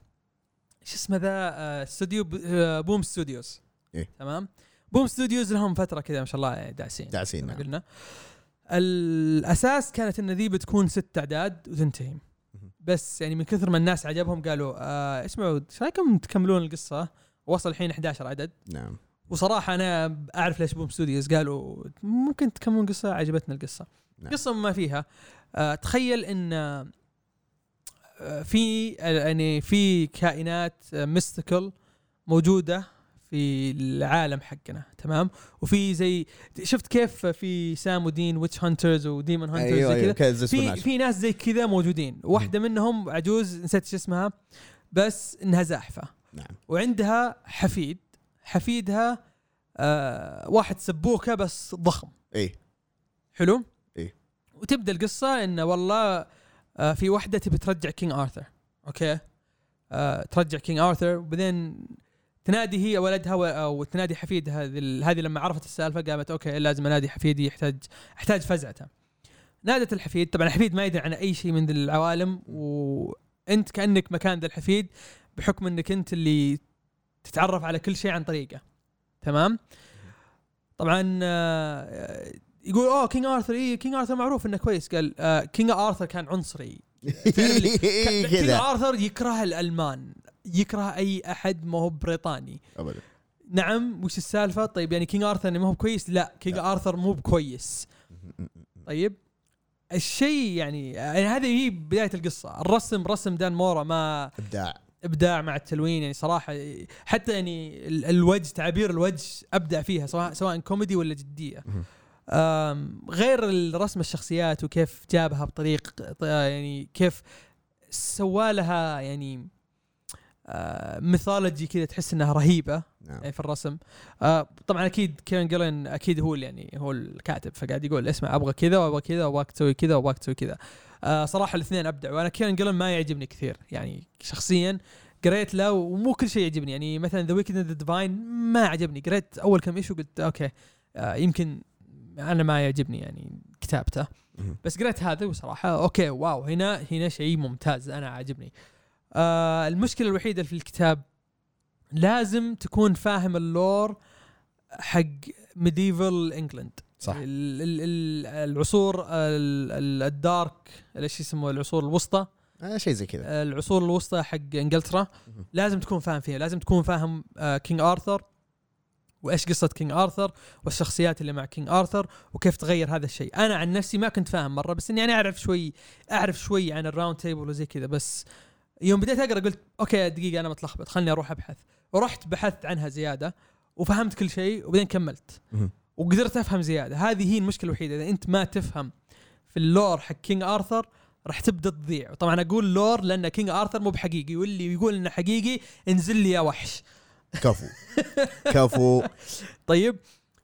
شو اسمه ذا آه، استوديو آه، Boom Studios. إيه. تمام؟ Boom Studios لهم فترة كذا ما شاء الله يعني داعسين. داعسين نعم. قلنا. الأساس كانت إن ذي بتكون ست أعداد وتنتهي. بس يعني من كثر ما الناس عجبهم قالوا آه اسمعوا إيش رأيكم تكملون القصة؟ وصل الحين 11 عدد. نعم. وصراحة أنا أعرف ليش Boom Studios قالوا ممكن تكملون قصة عجبتنا القصة. نعم. قصة ما فيها. آه تخيل إن في يعني في كائنات mystical موجودة في العالم حقنا تمام؟ وفي زي شفت كيف في Sam و Dean witch hunters و demon hunters أيوه زي كذا؟ في. في ناس زي كذا موجودين. واحدة منهم عجوز نسيت شو اسمها بس إنها زاحفة. نعم. وعندها حفيد. حفيدها آه واحد سبوكة بس ضخم. إيه. حلو؟ إيه. وتبدأ القصة إنه والله آه في واحدة تبي ترجع King Arthur okay؟ آه ترجع King Arthur وبعدين تنادي هي ولدها أو تنادي حفيدها هذه لما عرفت السالفة قامت okay لازم أنادي حفيدي يحتاج احتاج فزعته. نادت الحفيد طبعا الحفيد ما يدري عن أي شيء من ذي العوالم وأنت كأنك مكان ذا الحفيد بحكم إنك أنت اللي تتعرف على كل شيء عن طريقه. تمام؟ طبعا آه، يقول اوه King Arthur اي King Arthur معروف إنه كويس. قال آه King Arthur كان عنصري. King Arthur يكره الألمان يكره أي أحد ما هو بريطاني. أبداً. نعم وش السالفة؟ طيب يعني King Arthur ما هو كويس؟ لا King Arthur مو بكويس. طيب الشيء يعني, يعني هذه هي بداية القصة. الرسم رسم Dan Mora ما إبداع. إبداع مع التلوين يعني صراحة حتى يعني ال- الوجه تعابير الوجه أبدع فيها سواء سواء كوميدي ولا جدية. غير الرسم الشخصيات وكيف جابها بطريق يعني كيف سوالها يعني آه، mythology كذا تحس إنها رهيبة نعم. يعني في الرسم. آه طبعا أكيد Kieron Gillen أكيد هو يعني هو الكاتب فقاعد يقول اسمع أبغى كذا وأبغى كذا وابغاك تسوي كذا وابغاك تسوي كذا. آه صراحة الاثنين ابدعوا وأنا Kieron Gillen ما يعجبني كثير يعني شخصيا قريت له ومو كل شيء يعجبني يعني مثلا The Wicked The Divine ما عجبني قريت أول كم issue قلت okay يمكن أنا ما يعجبني يعني كتابته. بس قريت هذا وصراحة okay wow هنا هنا شيء ممتاز أنا عاجبني. آه المشكلة الوحيدة في الكتاب لازم تكون فاهم ال lore حق medieval England صح. ال- ال- ال- العصور ال- ال- ال dark إيش يسموه العصور الوسطى. آه شيء زي كذا. العصور الوسطى حق إنجلترا. لازم تكون فاهم فيها لازم تكون فاهم آه King Arthur وإيش قصة King Arthur والشخصيات اللي مع King Arthur وكيف تغير هذا الشيء. أنا عن نفسي ما كنت فاهم مرة بس إني أنا أعرف شوي أعرف شوي عن ال Round Table وزي كذا بس يوم بديت أقرأ قلت okay دقيقة أنا متلخبط خلني أروح أبحث. ورحت بحثت عنها زيادة وفهمت كل شيء وبعدين كملت. وقدرت أفهم زيادة. هذه هي المشكلة الوحيدة إذا أنت ما تفهم في ال lore حق King Arthur راح تبدأ تضيع. طبعا أقول lore لأن King Arthur مو بحقيقي واللي يقول إنه حقيقي انزل لي يا وحش. كفو. كفو. طيب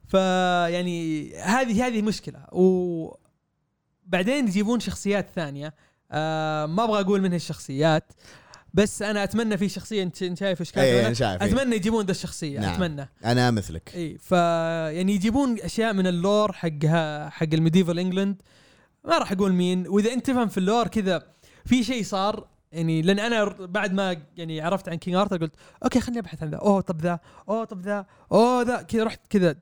فيعني هذه هذه مشكلة. وبعدين يجيبون شخصيات ثانية. آه ما أبغى أقول من الشخصيات بس أنا أتمنى في شخصية أنت أنت شايف إيش كاتب شايف إيه. أتمنى يجيبون ذا الشخصية نعم. أتمنى. أنا مثلك. إي ف يعني يجيبون أشياء من ال lore حقها حق ال medieval England ما راح أقول مين. وإذا أنت تفهم في ال lore كذا في شيء صار يعني لأن أنا بعد ما يعني عرفت عن King Arthur قلت okay خليني أبحث عن ذا. أوه طب ذا. أوه طب ذا. أوه ذا. كذا رحت كذا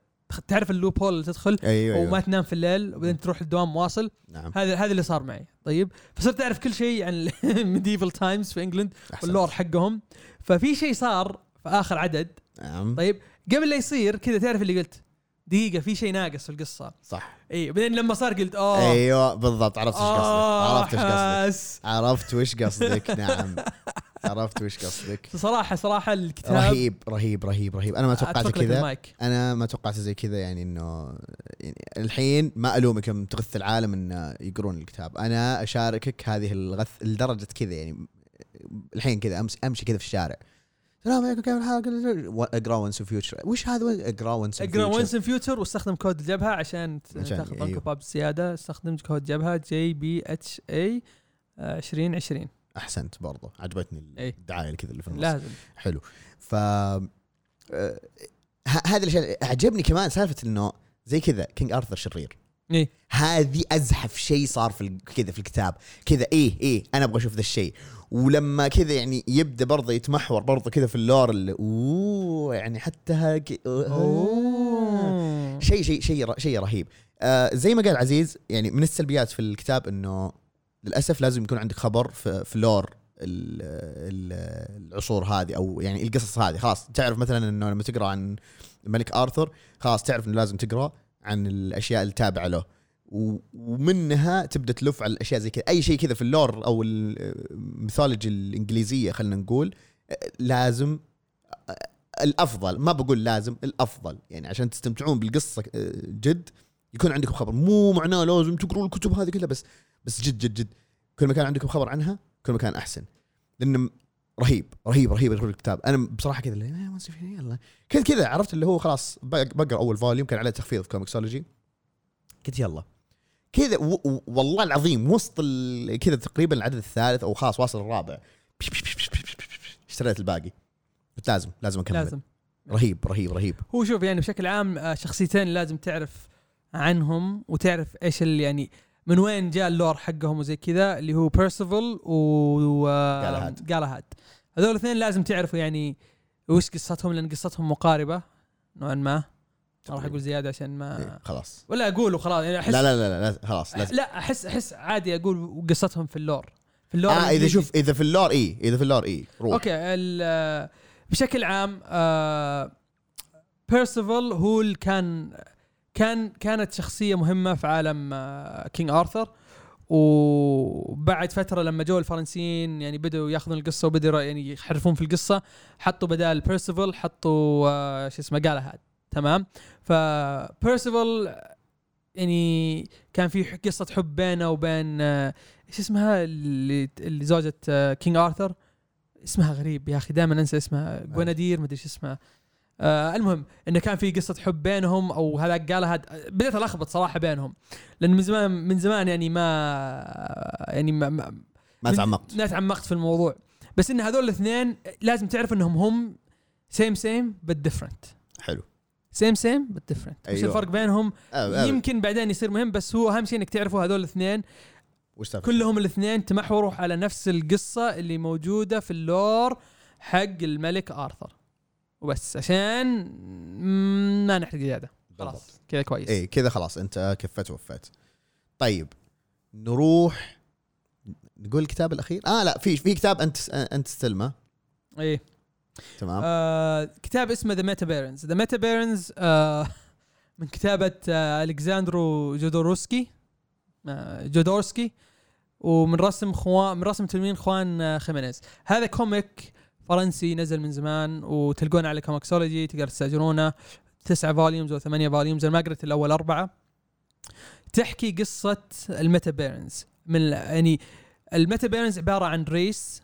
تعرف ال loophole اللي تدخل؟ أيوه وما أيوه تنام في الليل وبعدين تروح الدوام مواصل نعم. هذا هذا اللي صار معي. طيب فصرت أعرف كل شيء عن ال medieval times في England. واللور حقهم. ففي شيء صار في آخر عدد. نعم. طيب قبل لا يصير كذا تعرف اللي قلت؟ دقيقة في شيء ناقص في القصة. صح. إي بعدين لما صار قلت اوه أيوه بالضبط عرفت إيش قصدك. آه، عرفت إيش قصدك. عرفت وش قصدك. نعم. عرفت وش قصدك. صراحة صراحة الكتاب رهيب رهيب رهيب رهيب. أنا ما توقعت كذا. أنا ما توقعت زي كذا يعني إنه يعني الحين ما ألومك يوم تغث العالم انه يقرون الكتاب. أنا أشاركك هذه الغث لدرجة كذا يعني الحين كذا امشي أمشي كذا في الشارع. السلام عليكم كيف الحال اقرا ونس فيوتشر وش هذا؟ اقرا ونس اقرا وينس ان فيوتشر واستخدم كود الجبهة عشان عشان- تاخذ أيوه. بنك باب زيادة. استخدم كود جبهة جي بي اتش اي 2020 أحسنت برضو. عجبتني إي. الدعاية كذا اللي في النص. لازم حلو. ف آه، ه- هذه الأشياء عجبني كمان سالفة إنه زي كذا كينج ارثر شرير. اي هذه أزحف شيء صار في كذا في الكتاب. كذا إيه إيه أنا أبغى أشوف ذا الشيء ولما كذا يعني يبدأ برضه يتمحور برضه كذا في ال lore اللي أوه يعني حتى هاك أوه. شيء شيء شيء شيء رهيب. آه زي ما قال عزيز يعني من السلبيات في الكتاب إنه للأسف لازم يكون عندك خبر في, في lore ال- ال- العصور هذه أو يعني القصص هذه. خلاص تعرف مثلا إنه لما تقرأ عن الملك آرثر خلاص تعرف إنه لازم تقرأ عن الأشياء التابعه له. ومنها تبدأ تلف على الأشياء زي كذا. أي شيء كذا في ال lore أو ال mythology الإنجليزية خلينا نقول لازم الأفضل ما بقول لازم الأفضل. يعني عشان تستمتعون بالقصة جد يكون عندكم خبر. مو معناه لازم تقروا الكتب هذه كلها بس بس جد جد جد. كل ما كان عندكم خبر عنها كل ما كان أحسن. لأنه رهيب رهيب رهيب يدخل الكتاب. أنا بصراحة كذا اللي "آه، ما يلا. كذا كذا عرفت اللي هو خلاص بق- بقرأ أول volume كان عليه تخفيض في Comixology قلت يلا. كذا و- و- والله العظيم وسط ال- كذا تقريبا العدد الثالث أو خلاص واصل الرابع. اشتريت الباقي. قلت لازم لازم أكمل. لازم. رهيب رهيب رهيب. هو شوف يعني بشكل عام آه، شخصيتين لازم تعرف عنهم وتعرف إيش اللي يعني من وين جاء ال lore حقهم وزي كذا اللي هو Percival و. Galahad هذول الاثنين لازم تعرفوا يعني وش قصتهم لأن قصتهم مقاربة نوعا ما. ما راح أقول زيادة عشان إيه، ما خلاص. ولا أقول وخلاص يعني احس لا لا لا لا, لا خلاص لازم. لا احس أحس عادي أقول قصتهم في ال lore. في ال lore آه إذا. شوف إذا في ال lore اي إذا في ال lore اي روح. okay بشكل عام آه هو اللي كان كان كانت شخصية مهمة في عالم آه King Arthur وبعد فترة لما جو الفرنسيين يعني بدأوا ياخذون القصة وبدأوا يعني يحرفون في القصة حطوا بدال Percival حطوا آه شو اسمه Galahad تمام؟ ف Percival يعني كان في قصة حب بينه وبين آه إيش اسمها؟ اللي اللي زوجة آه King Arthur اسمها غريب يا أخي دائما أنسى اسمها. جوانادير مدري إيش اسمها. آه المهم انه كان في قصة حب بينهم أو هذاك Galahad بديت ألخبط صراحة بينهم. لأن من زمان من زمان يعني ما يعني ما, ما ما تعمقت. ما تعمقت في الموضوع. بس إن هذول الاثنين لازم تعرف إنهم هم same same بس different same same بس different وش أيوة. الفرق بينهم. آه، آه، يمكن بعدين يصير مهم بس هو أهم شيء إنك تعرفوا هذول الاثنين. وش؟ كلهم الاثنين تمحوروا على نفس القصة اللي موجودة في ال lore حق الملك آرثر. وبس عشان ما نحرق بالضبط. خلاص كذا كويس. اي كذا خلاص أنت كفيت ووفيت طيب نروح نقول الكتاب الأخير؟ آه لا في في كتاب أنت أنت تستلمه إيه. تمام. آه كتاب اسمه The Metabarons The Metabarons من كتابة آه أليخاندرو جودوروسكي آه جودوروسكي ومن رسم خوان من رسم تلميذ خوان آه خيمينيز. هذا comic فرنسي نزل من زمان وتلقونه على Comixology تقدر تستاجرونه. تسعة volumes أو ثمانية volumes أنا ما قريت الأول أربعة. تحكي قصة ال Metabarons. من يعني ال Metabarons عبارة عن race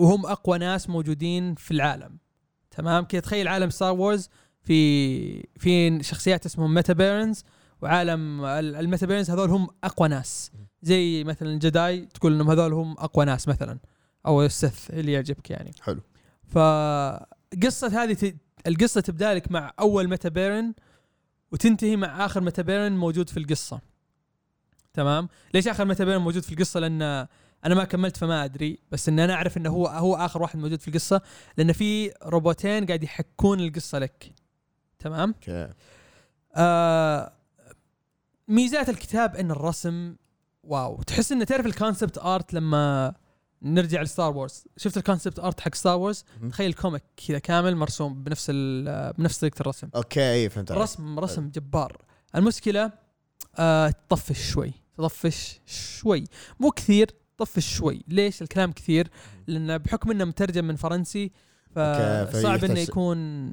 وهم أقوى ناس موجودين في العالم. تمام؟ كذا تخيل عالم Star Wars في في شخصيات اسمهم Metabarons وعالم ال- ال Metabarons هذول هم أقوى ناس. زي مثلا ال Jedi تقول إنهم هذول هم أقوى ناس مثلا أو ال Sith اللي يعجبك يعني. حلو. فقصة هذه ت... القصة تبدأ لك مع أول Metabaron وتنتهي مع آخر Metabaron موجود في القصة. تمام؟ ليش آخر Metabaron موجود في القصة؟ لأن أنا ما كملت فما أدري بس إن أنا أعرف إنه هو هو آخر واحد موجود في القصة لأن في روبوتين قاعد يحكون القصة لك. تمام؟ okay. آه ميزات الكتاب إن الرسم wow. تحس إنه تعرف ال concept art لما نرجع ل Star Wars شفت ال concept art حق Star Wars. تخيل comic كذا كامل مرسوم بنفس بنفس طريقة الرسم. okay اي فهمت. رسم رسم جبار. المشكلة آه تطفش شوي. تطفش شوي. مو كثير طفش شوي. ليش الكلام كثير؟ لأن بحكم إنه مترجم من فرنسي فصعب إنه يكون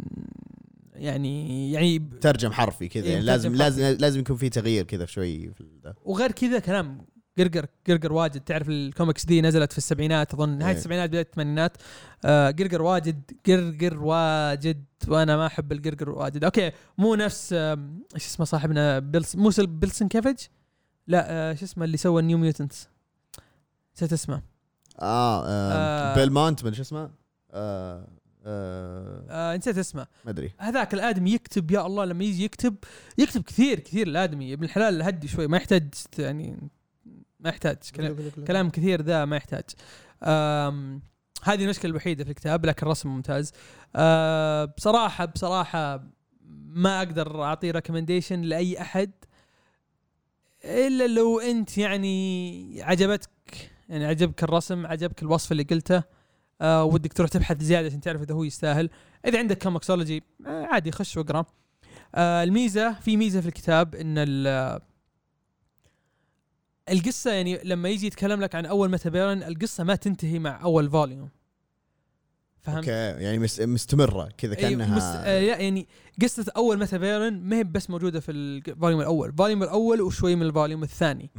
يعني يعني ترجم حرفي كذا إيه، يعني لازم لازم لازم يكون في تغيير كذا شوي في وغير كذا كلام قرقر قرقر واجد. تعرف الكوميكس دي نزلت في السبعينات أظن نهاية إيه. السبعينات بداية الثمانينات. آه قرقر واجد قرقر واجد. وأنا ما أحب القرقر واجد. okay مو نفس إيش اسمه صاحبنا Bill S مو Bill Sienkiewicz لا آه شو اسمه اللي سوى ال New Mutants نسيت اسمه آه, آه. آه. بيلمونت من شو اسمه؟ آه آه آه نسيت اسمه. ما أدري. هذاك الآدمي يكتب يا الله لما يجي يكتب يكتب كثير كثير الآدمي. ابن الحلال هدي شوي ما يحتاج يعني ما يحتاج. كلام كلام كثير ذا ما يحتاج. هذه المشكلة الوحيدة في الكتاب لكن الرسم ممتاز. آه، بصراحة بصراحة ما أقدر اعطيه recommendation لأي أحد إلا لو أنت يعني عجبتك. يعني عجبك الرسم عجبك الوصف اللي قلته. آه ودك تروح تبحث زيادة عشان تعرف إذا هو يستاهل. إذا عندك Comixology آه عادي خش واقرأ. آه الميزة في ميزة في الكتاب إن ال- القصة يعني لما يجي يتكلم لك عن أول Metabaron القصة ما تنتهي مع أول volume. فهمت؟ okay يعني مس- مستمرة كذا أيوة، كأنها مس... آه لا يعني قصة أول Metabaron ما هي بس موجودة في ال volume الأول، ال volume الأول وشوي من ال volume الثاني،.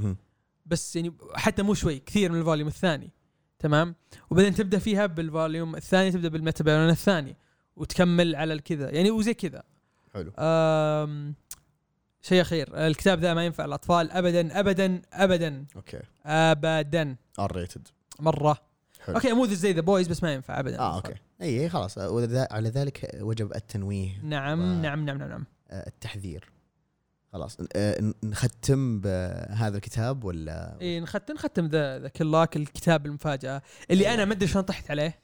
بس يعني حتى مو شوي كثير من ال volume الثاني تمام؟ وبعدين تبدأ فيها بال volume الثاني تبدأ بال Metabaron الثاني وتكمل على الكذا يعني وزي كذا. حلو. شيء أخير الكتاب ذا ما ينفع الأطفال ابدا ابدا ابدا. okay. ابدا. R rated مرة. حلو. okay مو زي The Boys بس ما ينفع ابدا. آه okay. اي خلاص. على ذلك وجب التنويه نعم و- نعم نعم نعم نعم. آه، التحذير. خلاص. آه، نختم بهذا الكتاب ولا؟ اي نختم نختم ذا The Kill Lock الكتاب المفاجأة. اللي أيوة. أنا ما أدري شلون طحت عليه.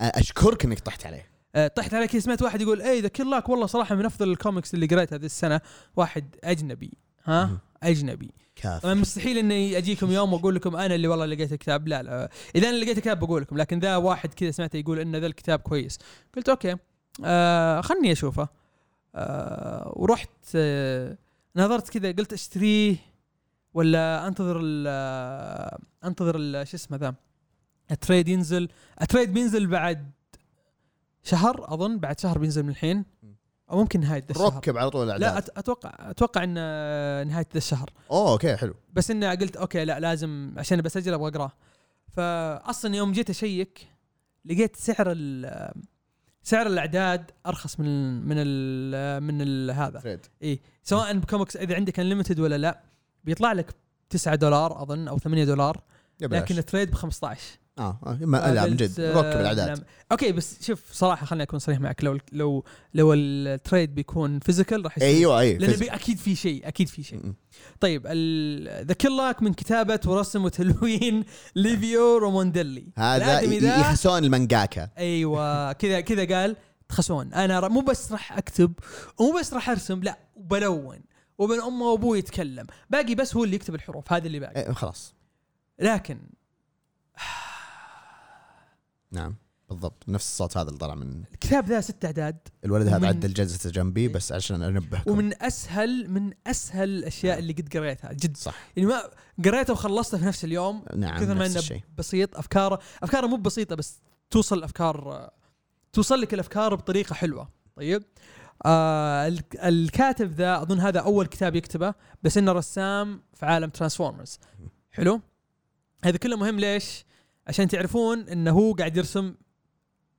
أشكرك إنك طحت عليه. آه، طحت على كذا سمعت واحد يقول اي The Kill Lock والله صراحة من أفضل الكوميكس اللي قريتها هذه السنة. واحد أجنبي. ها. أجنبي. كاف طبعا مستحيل إني أجيكم يوم وأقول لكم أنا اللي والله لقيت الكتاب. لا لا. إذا أنا لقيت الكتاب بقول لكم لكن ذا واحد كذا سمعته يقول إن ذا الكتاب كويس. قلت okay. آه خلني أشوفه. آه ورحت آه نظرت كذا قلت أشتريه ولا أنتظر ال أنتظر ال- شو اسمه ذا ال trade ينزل. ال trade بينزل بعد شهر أظن بعد شهر بينزل من الحين. أو ممكن نهاية ذا الشهر. ركب على طول الأعداد. لا أتوقع أتوقع إن نهاية ذا الشهر. أوه okay حلو. بس اني قلت okay لا لازم عشان بسجل أبغى اقراه فأصلا يوم جيت أشيك لقيت سعر ال سعر الأعداد أرخص من من ال من ال هذا. فريد إي سواء بكوميكس إذا عندك unlimited ولا لا بيطلع لك 9 دولار أظن أو 8 دولار. لكن ال trade ب 15 آه آه، ما لا من جد. آه، ركب الأعداد. لا. okay بس شوف صراحة خليني أكون صريح معك. لو لو لو ال trade بيكون physical راح يصير. أيوه اي لأنه أكيد في شيء أكيد في شيء. طيب The Kill Lock من كتابة ورسم وتلوين Livio Ramondelli هذا يخسون المانجاكا. أيوه كذا كذا قال تخسون أنا مو بس راح أكتب ومو بس راح أرسم لا وبلون. وابن أمه وابوي يتكلم. باقي بس هو اللي يكتب الحروف هذا اللي باقي. إيه، خلاص. لكن نعم. بالضبط. نفس الصوت هذا اللي طلع من الكتاب ذا ست أعداد. الولد هذا عدل جلسته جنبي بس عشان أنبهكم. ومن اسهل من أسهل الأشياء اللي قد قريتها جد. صح. يعني ما قريته وخلصته في نفس اليوم نعم كثر ما إنه بسيط. افكاره افكاره مو بسيطة بس توصل الافكار توصل لك الأفكار بطريقة حلوة. طيب. آه الك- الكاتب ذا أظن هذا أول كتاب يكتبه بس إنه رسام في عالم Transformers حلو. هذا كله مهم ليش؟ عشان تعرفون إنه هو قاعد يرسم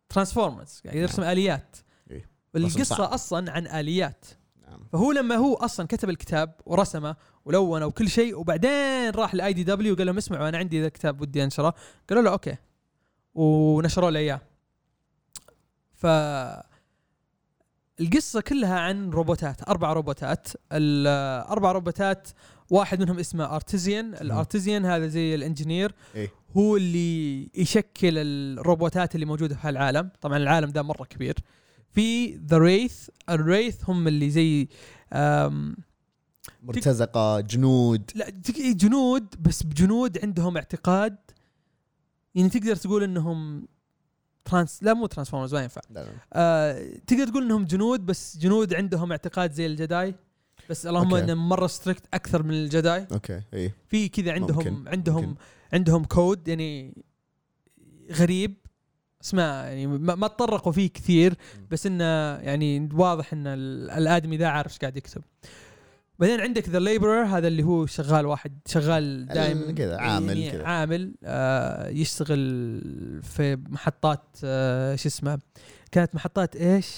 Transformers قاعد يرسم آليات. إيه. صعب. أصلا عن آليات. نعم. فهو لما هو أصلا كتب الكتاب ورسمه ولونه وكل شيء وبعدين راح ل IDW وقال لهم اسمعوا أنا عندي ذا الكتاب ودي أنشره. قالوا له okay. ونشروا له إياه. ف القصة كلها عن روبوتات أربع روبوتات. الأربع روبوتات واحد منهم اسمه Artisan ال Artisan هذا زي ال engineer. إيه. هو اللي يشكل الروبوتات اللي موجودة في هالعالم. طبعا العالم ده مرة كبير. في The Wraith ال Wraith هم اللي زي مرتزقة جنود. لا تك- جنود. بس بجنود عندهم اعتقاد. يعني تقدر تقول إنهم Trans- لا مو Transformers ما ينفع. لا لا. آه تقدر تقول إنهم جنود. بس جنود عندهم اعتقاد زي ال Jedi. بس اللهم okay. انهم مرة strict أكثر من ال Jedi okay إي في كذا عندهم ممكن، عندهم ممكن. عندهم كود يعني غريب اسمه يعني ما تطرقوا فيه كثير بس إنه يعني واضح إن ال- الآدمي ذا عارف إيش قاعد يكتب بعدين عندك The Laborer هذا اللي هو شغال واحد شغال دائما كذا، عامل كذا. عامل آه يشتغل في محطات آه شو اسمه كانت محطات إيش؟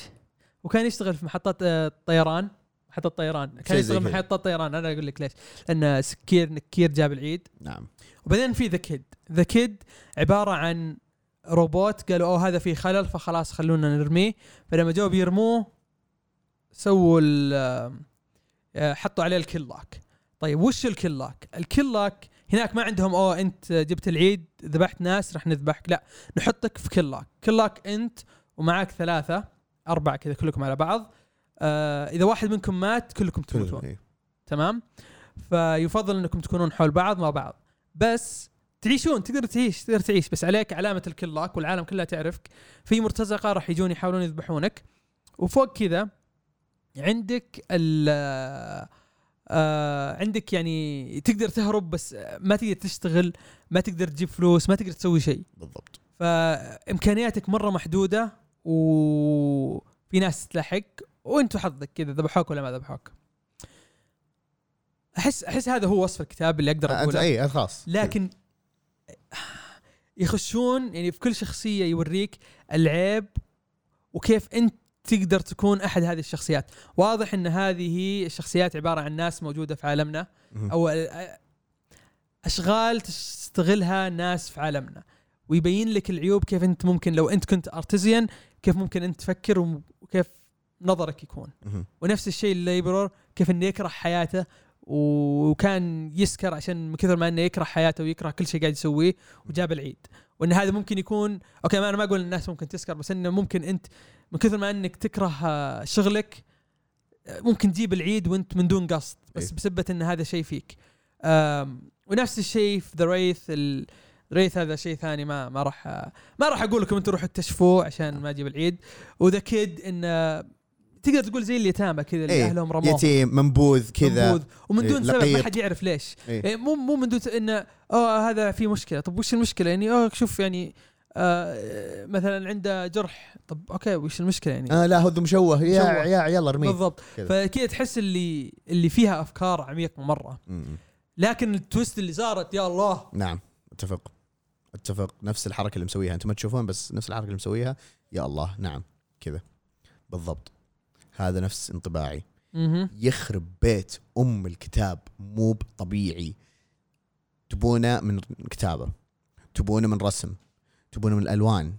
وكان يشتغل في محطات آه طيران محطة طيران كان يشتغل في كذا. محطة طيران. أنا أقول لك ليش. لأن سكير نكير جاب العيد. نعم. وبعدين في The Kid The Kid عبارة عن روبوت قالوا أوه هذا فيه خلل فخلاص خلونا نرميه. فلما جو بيرموه سووا آه، حطوا عليه ال Kill Lock طيب وش ال Kill Lock ال Kill Lock هناك ما عندهم أوه أنت جبت العيد ذبحت ناس راح نذبحك. لا نحطك في Kill Lock Kill Lock أنت ومعاك ثلاثة أربعة كذا كلكم على بعض. آه إذا واحد منكم مات كلكم تموتون. إيه. تمام؟ فيفضل إنكم تكونون حول بعض مع بعض. بس تعيشون تقدر تعيش تقدر تعيش. بس عليك علامة الكلاك والعالم كلها تعرفك. في مرتزقة راح يجون يحاولون يذبحونك. وفوق كذا عندك ال آه عندك يعني تقدر تهرب بس ما تقدر تشتغل ما تقدر تجيب فلوس ما تقدر تسوي شيء. بالضبط. فإمكانياتك مرة محدودة وفي ناس تلحق وانت حظك كذا ذبحوك ولا ما ذبحوك؟ أحس أحس هذا هو وصف الكتاب اللي أقدر أقوله. أي خلاص. لكن يخشون يعني في كل شخصية يوريك العيب وكيف أنت تقدر تكون أحد هذه الشخصيات. واضح إن هذه الشخصيات عبارة عن ناس موجودة في عالمنا. أو ال- أشغال تستغلها ناس في عالمنا. ويبين لك العيوب كيف أنت ممكن لو أنت كنت ارتزيان كيف ممكن أنت تفكر وكيف نظرك يكون. ونفس الشيء ال Laborer كيف إنه يكره حياته وكان يسكر عشان من كثر ما إنه يكره حياته ويكره كل شيء قاعد يسويه وجاب العيد. وإن هذا ممكن يكون okay ما أنا ما أقول الناس ممكن تسكر بس إنه ممكن أنت من كثر ما إنك تكره آه، شغلك آه، ممكن تجيب العيد وإنت من دون قصد بس إيه. بسبه إن هذا شيء فيك. ونفس الشيء في The Wraith Wraith هذا شيء ثاني ما ما راح ما راح أقول لكم أنتم روحوا تكتشفوه عشان ما أجيب العيد. و The Kid انه تقدر تقول زي اليتامى كذا اللي إيه، أهلهم رموهم يتيم منبوذ كذا. منبوذ. ومن دون إيه، سبب ما. حد يعرف ليش. إيه. مو مو من دون إنه آه هذا في مشكلة. طب وش المشكلة؟ يعني آه شوف يعني آه مثلا عنده جرح. طب okay وش المشكلة يعني؟ آه لا هو ذو مشوه. يا مشوه. يا يلا ارميه بالضبط. كذا. فكذا تحس اللي اللي فيها أفكار عميقة مرة. م. لكن ال twist اللي صارت يا الله. نعم أتفق. أتفق. نفس الحركة اللي مسويها. أنتم ما تشوفون بس نفس الحركة اللي مسويها. يا الله. نعم. كذا. بالضبط. هذا نفس انطباعي. يخرب بيت أم الكتاب مو طبيعي. تبونه من كتابه تبونه من رسم تبونه من الألوان.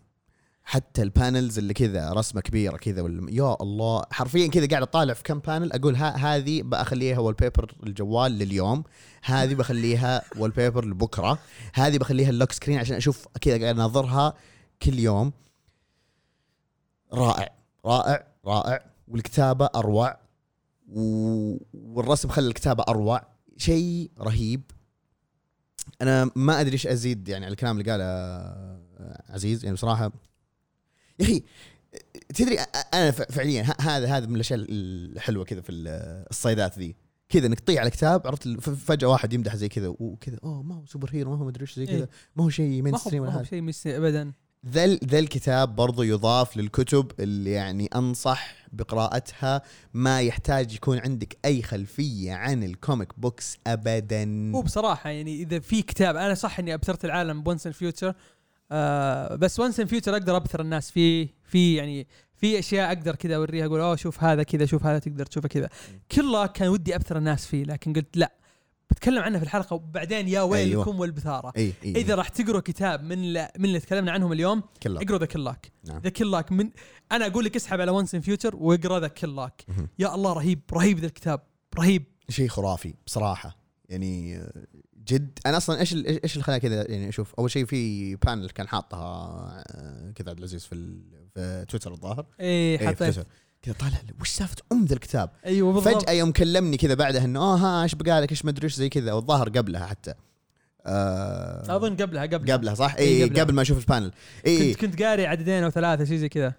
حتى ال panels اللي كذا رسمة كبيرة كذا ولا يا الله. حرفيا كذا قاعد أطالع في كم panel أقول ها هذه بخليها wallpaper الجوال لليوم. هذه بخليها wallpaper لبكرة. هذه بخليها ال lock screen عشان أشوف كذا قاعد أناظرها كل يوم. رائع رائع رائع. والكتابة أروع والرسم خلى الكتابة أروع. شيء رهيب. أنا ما أدري إيش أزيد يعني على الكلام اللي قاله آه، عزيز. يعني بصراحة يا أخي تدري أنا فعليا هذا هذا من الأشياء الحلوة كذا في ال- الصيدات ذي. كذا إنك تطيع على كتاب عرفت فجأة واحد يمدح زي كذا وكذا أوه ما هو superhero ما هو مدري إيش زي كذا إيه. ما هو شيء main ما هو stream ما هو شيء ابدا. ذا ذا الكتاب برضو يضاف للكتب اللي يعني أنصح بقراءتها. ما يحتاج يكون عندك أي خلفية عن ال comic books ابدا. هو بصراحة يعني إذا في كتاب أنا صح إني أبثرت العالم ب Once and Future آه بس Once and Future أقدر أبثر الناس. فيه في يعني في أشياء أقدر كذا أوريها أقول أوه شوف هذا كذا شوف هذا تقدر تشوفه كذا. كله كان ودي أبثر الناس فيه لكن قلت لا بتكلم عنه في الحلقة وبعدين يا ويلكم أيوة. والبثارة. إي إي. إذا راح تقروا كتاب من من اللي تكلمنا عنهم اليوم اقروا The Clock. The Clock من أنا أقول لك اسحب على Once and Future واقرأ The Clock. يا الله رهيب رهيب ذا الكتاب رهيب. شيء خرافي بصراحة. يعني جد أنا أصلا إيش إيش اللي كذا؟ يعني أشوف أول شيء في panel كان حاطها آه، كذا عبد العزيز في في تويتر الظاهر. إيه إيه، حطيت. تويتر كذا طالع وش سالفة أم ذا الكتاب؟ أيوه بالضبط. فجأة يوم كلمني كذا بعدها إنه آه ها إيش بقالك؟ إيش مدري إيش زي كذا. والظاهر قبلها حتى. آه أظن قبلها قبلها. قبلها صح؟ إيه، اي قبلها. قبل ما أشوف ال panel اي كنت كنت قاري عددين أو ثلاثة شيء زي كذا.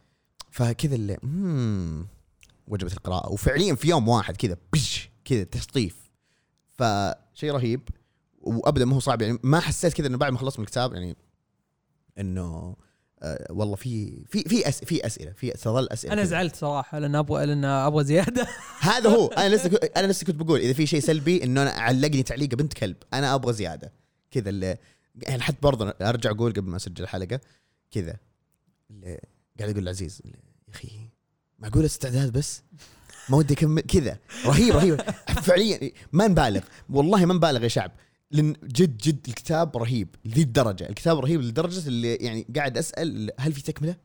فكذا اللي مم وجبت القراءة. وفعليا في يوم واحد كذا بش كذا تشطيف. فشيء رهيب. وابدا ما هو صعب يعني ما حسيت كذا إنه بعد ما خلصت من الكتاب يعني إنه والله في في في أس في أسئلة في تظل أسئلة أنا. زعلت صراحة لأن أبغى لأن أبغى زيادة. هذا هو. أنا لسه أنا لسه كنت بقول إذا في شيء سلبي إنه أنا علقني تعليقه بنت كلب أنا أبغى زيادة. كذا اللي يعني حتى برضه أرجع أقول قبل ما أسجل الحلقة كذا اللي قاعد أقول لعزيز يا أخي معقول استعداد بس؟ ما ودي أكمل. كذا. رهيب رهيب. فعليا ما نبالغ. والله ما نبالغ يا شعب. لأن جد جد الكتاب رهيب لذي الدرجة. الكتاب رهيب لدرجة اللي يعني قاعد أسأل هل في تكملة؟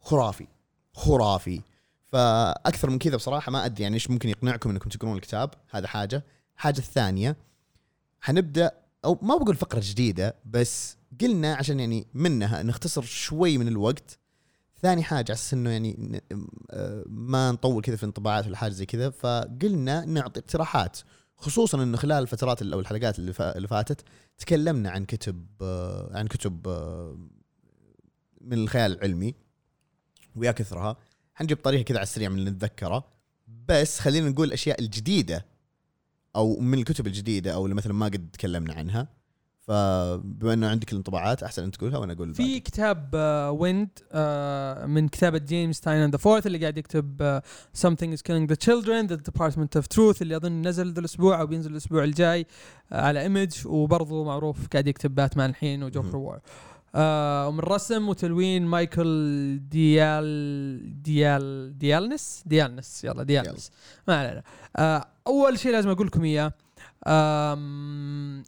خرافي. خرافي. فأكثر من كذا بصراحة ما أدري يعني إيش ممكن يقنعكم إنكم تقرون الكتاب. هذا حاجة. حاجة الثانية حنبدأ أو ما بقول فقرة جديدة بس قلنا عشان يعني منها نختصر شوي من الوقت. ثاني حاجة على إنه يعني آه، ما نطول كذا في الانطباعات ولا حاجة زي كذا فقلنا نعطي اقتراحات. خصوصا انه خلال الفترات أو الحلقات اللي فاتت تكلمنا عن كتب آه، عن كتب آه، من الخيال العلمي ويا كثرها. حنجيب طريقة كذا على السريع من اللي نتذكره. بس خلينا نقول الأشياء الجديدة أو من الكتب الجديدة أو اللي مثلا ما قد تكلمنا عنها. فبما إنه عندك الانطباعات أحسن أنت تقولها وأنا أقول في. كتاب Wynd من كتابة James Tynion the Fourth اللي قاعد يكتب something is killing the children the department of truth اللي أظن نزل ذا الأسبوع أو بينزل الأسبوع الجاي آه، على Image وبرضه معروف قاعد يكتب باتمان الحين و Joker. War آه ومن رسم وتلوين مايكل ديال ديال Dialynas؟ Dialynas يلا Dialynas. ما علينا. آه أول شيء لازم أقول لكم إياه.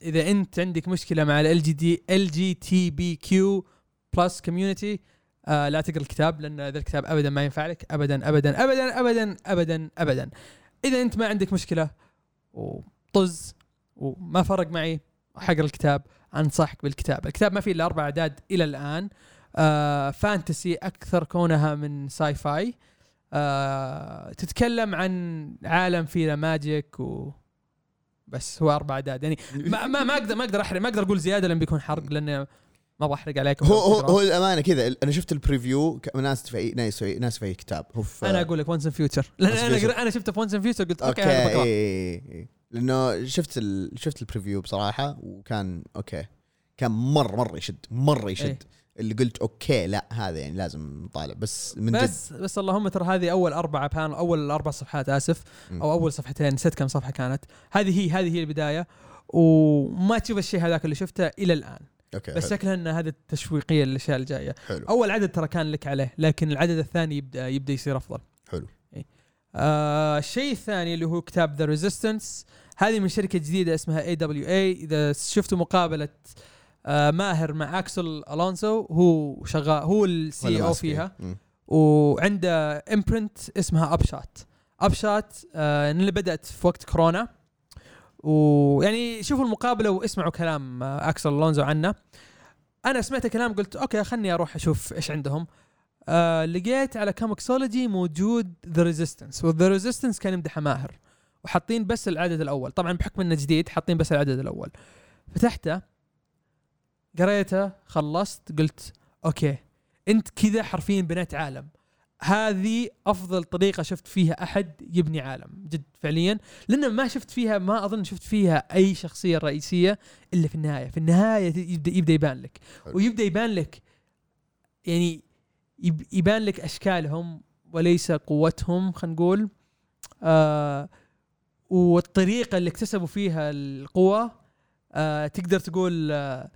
إذا أنت عندك مشكلة مع ال جي دي ال جي تي بي كيو بلس كوميونتي لا تقرأ الكتاب لأن ذا الكتاب ابدا ما ينفع لك. ابدا ابدا ابدا ابدا ابدا ابدا. إذا أنت ما عندك مشكلة وطز وما فرق معي حقرأ الكتاب أنصحك بالكتاب. الكتاب ما فيه إلا أربع أعداد إلى الآن. آه fantasy أكثر كونها من sci-fi آه تتكلم عن عالم فيه magic و بس هو أربع أعداد. يعني ما ما ما أقدر ما أقدر احرق ما أقدر أقول زيادة لأن بيكون حرق لأن ما أبغى أحرق عليكم هو هو هو الأمانة كذا. أنا شفت ال preview ناس في ناس في ناس في كتاب. هو في أنا أقول لك Once and Future لأن أنا. أنا شفته في Once and Future قلت okay هذا اي بقراه إي- إي. لأنه شفت ال... شفت ال preview بصراحة وكان okay. كان مره مرة يشد. مرة يشد. إيه. اللي قلت okay لا هذا يعني لازم نطالع. بس من جد. بس بس اللهم ترى هذه أول اربعه بان أول أربع صفحات آسف. أو أول صفحتين نسيت كم صفحة كانت. هذه هي هذه هي البداية وما تشوف الشيء هذاك اللي شفته إلى الآن. okay بس. شكلها إن هذا التشويقية للأشياء الجاية. حلو. أول عدد ترى كان لك عليه لكن العدد الثاني يبدا يبدأ يصير أفضل. حلو. آه الشيء الثاني اللي هو كتاب The Resistance هذه من شركة جديدة اسمها AWA إذا شفتوا مقابلة آه ماهر مع أكسل ألونسو هو شغال هو ال C ولا O. فيها. مم. وعنده imprint اسمها Upshot Upshot آه اللي بدأت في وقت كورونا. ويعني شوفوا المقابلة واسمعوا كلام آه أكسل الونزو عنه. أنا سمعت كلام قلت okay خلني أروح أشوف إيش عندهم. آه لقيت على ComiXology موجود The Resistance و The Resistance كان يمدحه ماهر. وحاطين بس العدد الأول. طبعا بحكم إنه جديد حاطين بس العدد الأول. فتحته قريته خلصت قلت أوكي أنت كذا حرفيا بنيت عالم. هذه أفضل طريقة شفت فيها أحد يبني عالم جد فعليا. لأن ما شفت فيها ما أظن شفت فيها أي شخصية رئيسية إلا في النهاية. في النهاية يبدأ يبدأ يبان لك. ويبدأ يبان لك يعني يب- يبان لك أشكالهم وليس قوتهم خلينا نقول. آه والطريقة اللي اكتسبوا فيها القوة آه تقدر تقول آه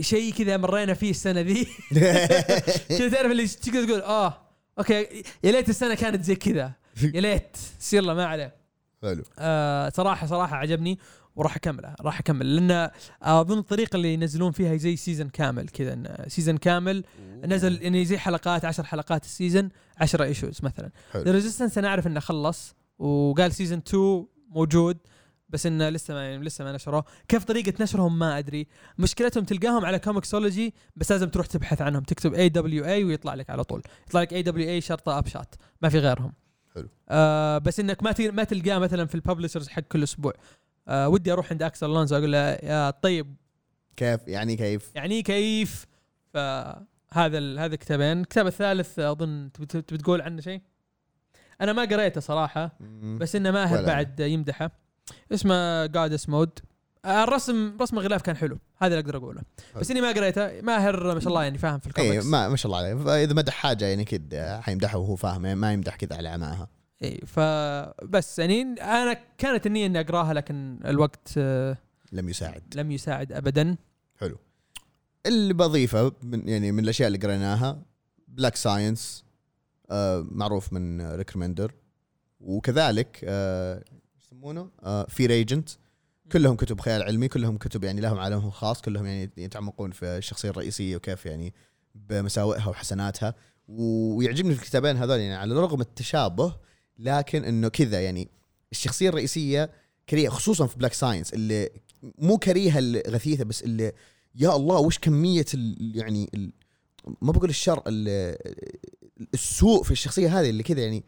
شيء كذا مرينا فيه السنة ذي. كذا تعرف اللي تقدر تقول آه okay يا ليت السنة كانت زي كذا. يا ليت. سير له ما عليه. حلو. آه صراحة صراحة عجبني وراح أكمله راح أكمل. لأن أظن الطريقة اللي ينزلون فيها زي season كامل كذا season كامل نزل يعني زي حلقات 10 حلقات ال season 10 issues مثلا. Resistance أنا أعرف إنه خلص وقال season 2 موجود. بس انه لسه ما لسه ما نشروه. كيف طريقة نشرهم ما أدري. مشكلتهم تلقاهم على ComiXology بس لازم تروح تبحث عنهم. تكتب AWA ويطلع لك على طول. يطلع لك AWA شرطة Upshot ما في غيرهم. حلو. آه بس إنك ما ما تلقاه مثلا في ال publishers حق كل أسبوع. آه ودي أروح عند اكسل ألونسو أقول له يا طيب. كيف؟ يعني كيف؟ يعني كيف؟ فهذا هذا كتابين. الكتاب الثالث أظن تبي تقول عنه شيء؟ أنا ما قريته صراحة. بس إنه ماهر بعد يمدحه. اسمه Goddess Mode الرسم رسم الغلاف كان حلو. هذا اللي أقدر أقوله. بس إني ما قريته ماهر ما شاء الله يعني فاهم في اي الكوميكس ما ما شاء الله عليه. فإذا مدح حاجة يعني كده حيمدحها وهو فاهم يعني ما يمدح كذا على عماها اي فبس يعني أنا كانت النيه إني أقراها لكن الوقت آه، لم يساعد. لم يساعد ابدا. حلو. اللي بضيفه من يعني من الأشياء اللي قريناها Black Science آه معروف من Rick Remender وكذلك آه يسمونه آه Fear Agent كلهم كتب خيال علمي كلهم كتب يعني لهم عالمهم الخاص كلهم يعني يتعمقون في الشخصية الرئيسية وكيف يعني بمساوئها وحسناتها. ويعجبني في الكتابين هذول يعني على الرغم التشابه لكن إنه كذا يعني الشخصية الرئيسية كريهة خصوصا في Black Science اللي مو كريهة الغثيثة بس اللي يا الله وش كمية ال يعني ال ما بقول الشر ال- السوء في الشخصية هذه اللي كذا يعني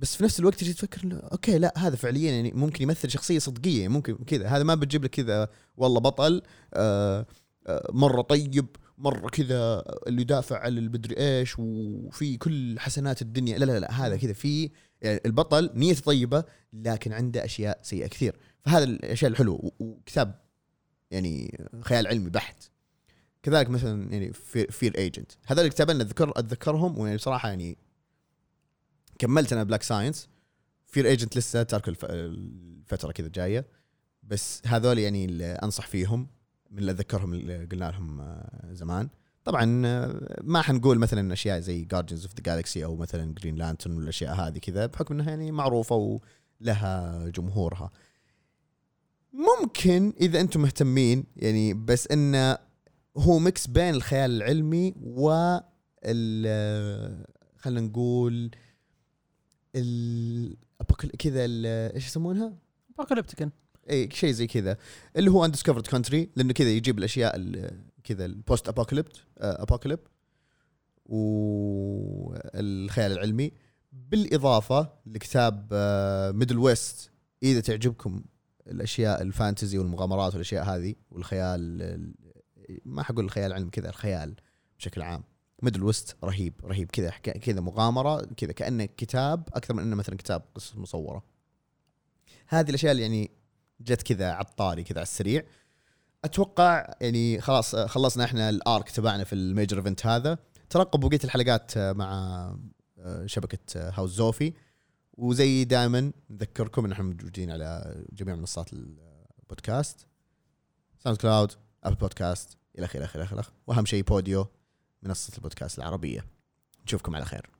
بس في نفس الوقت تجي تفكر إنه أوكي لا هذا فعليا يعني ممكن يمثل شخصية صدقية ممكن كذا. هذا ما بتجيب لك كذا والله بطل آه آه مرة طيب مرة كذا اللي يدافع عن المدري إيش وفي كل حسنات الدنيا. لا لا لا هذا كذا. في يعني البطل نيته طيبة لكن عنده أشياء سيئة كثير. فهذا الأشياء الحلوة. وكتاب يعني خيال علمي بحت. كذلك مثلا يعني Fear Agent هذول الكتابين اتذكر أتذكرهم ويعني بصراحة يعني كملت أنا Black Science Fear Agent لسه تارك الف- الفترة كذا جاية. بس هذول يعني اللي أنصح فيهم من اللي اتذكرهم اللي قلنا لهم آه، زمان. طبعا آه، ما حنقول مثلا أشياء زي Guardians of the Galaxy أو مثلا Green Lantern والأشياء هذه كذا بحكم إنها يعني معروفة ولها جمهورها. ممكن إذا أنتم مهتمين يعني بس انه هو mix بين الخيال العلمي و خلينا نقول ال apocal- كذا إيش يسمونها؟ apocalyptic اي شيء زي كذا. اللي هو Undiscovered Country لأنه كذا يجيب الأشياء ال- كذا ال post apocalypt apocalyp والخيال العلمي. بالإضافة لكتاب Middlewest إذا تعجبكم الأشياء ال fantasy والمغامرات والأشياء هذه والخيال ال- ما حقول الخيال العلمي كذا الخيال بشكل عام. Middlewest رهيب رهيب. كذا كذا مغامرة كذا كأنه كتاب أكثر من إنه مثلا كتاب قصص مصورة. هذه الأشياء اللي يعني جت كذا على الطاري كذا على السريع. أتوقع يعني خلاص خلصنا إحنا ال arc تبعنا في ال major event هذا. ترقبوا بقية الحلقات مع آه، شبكة آه، هاوس زوفي. وزي دائما نذكركم إن إحنا موجودين على جميع منصات البودكاست. SoundCloud Apple Podcast إلى آخره إلى آخره. وأهم شيء Podeo. منصة البودكاست العربية. نشوفكم على خير.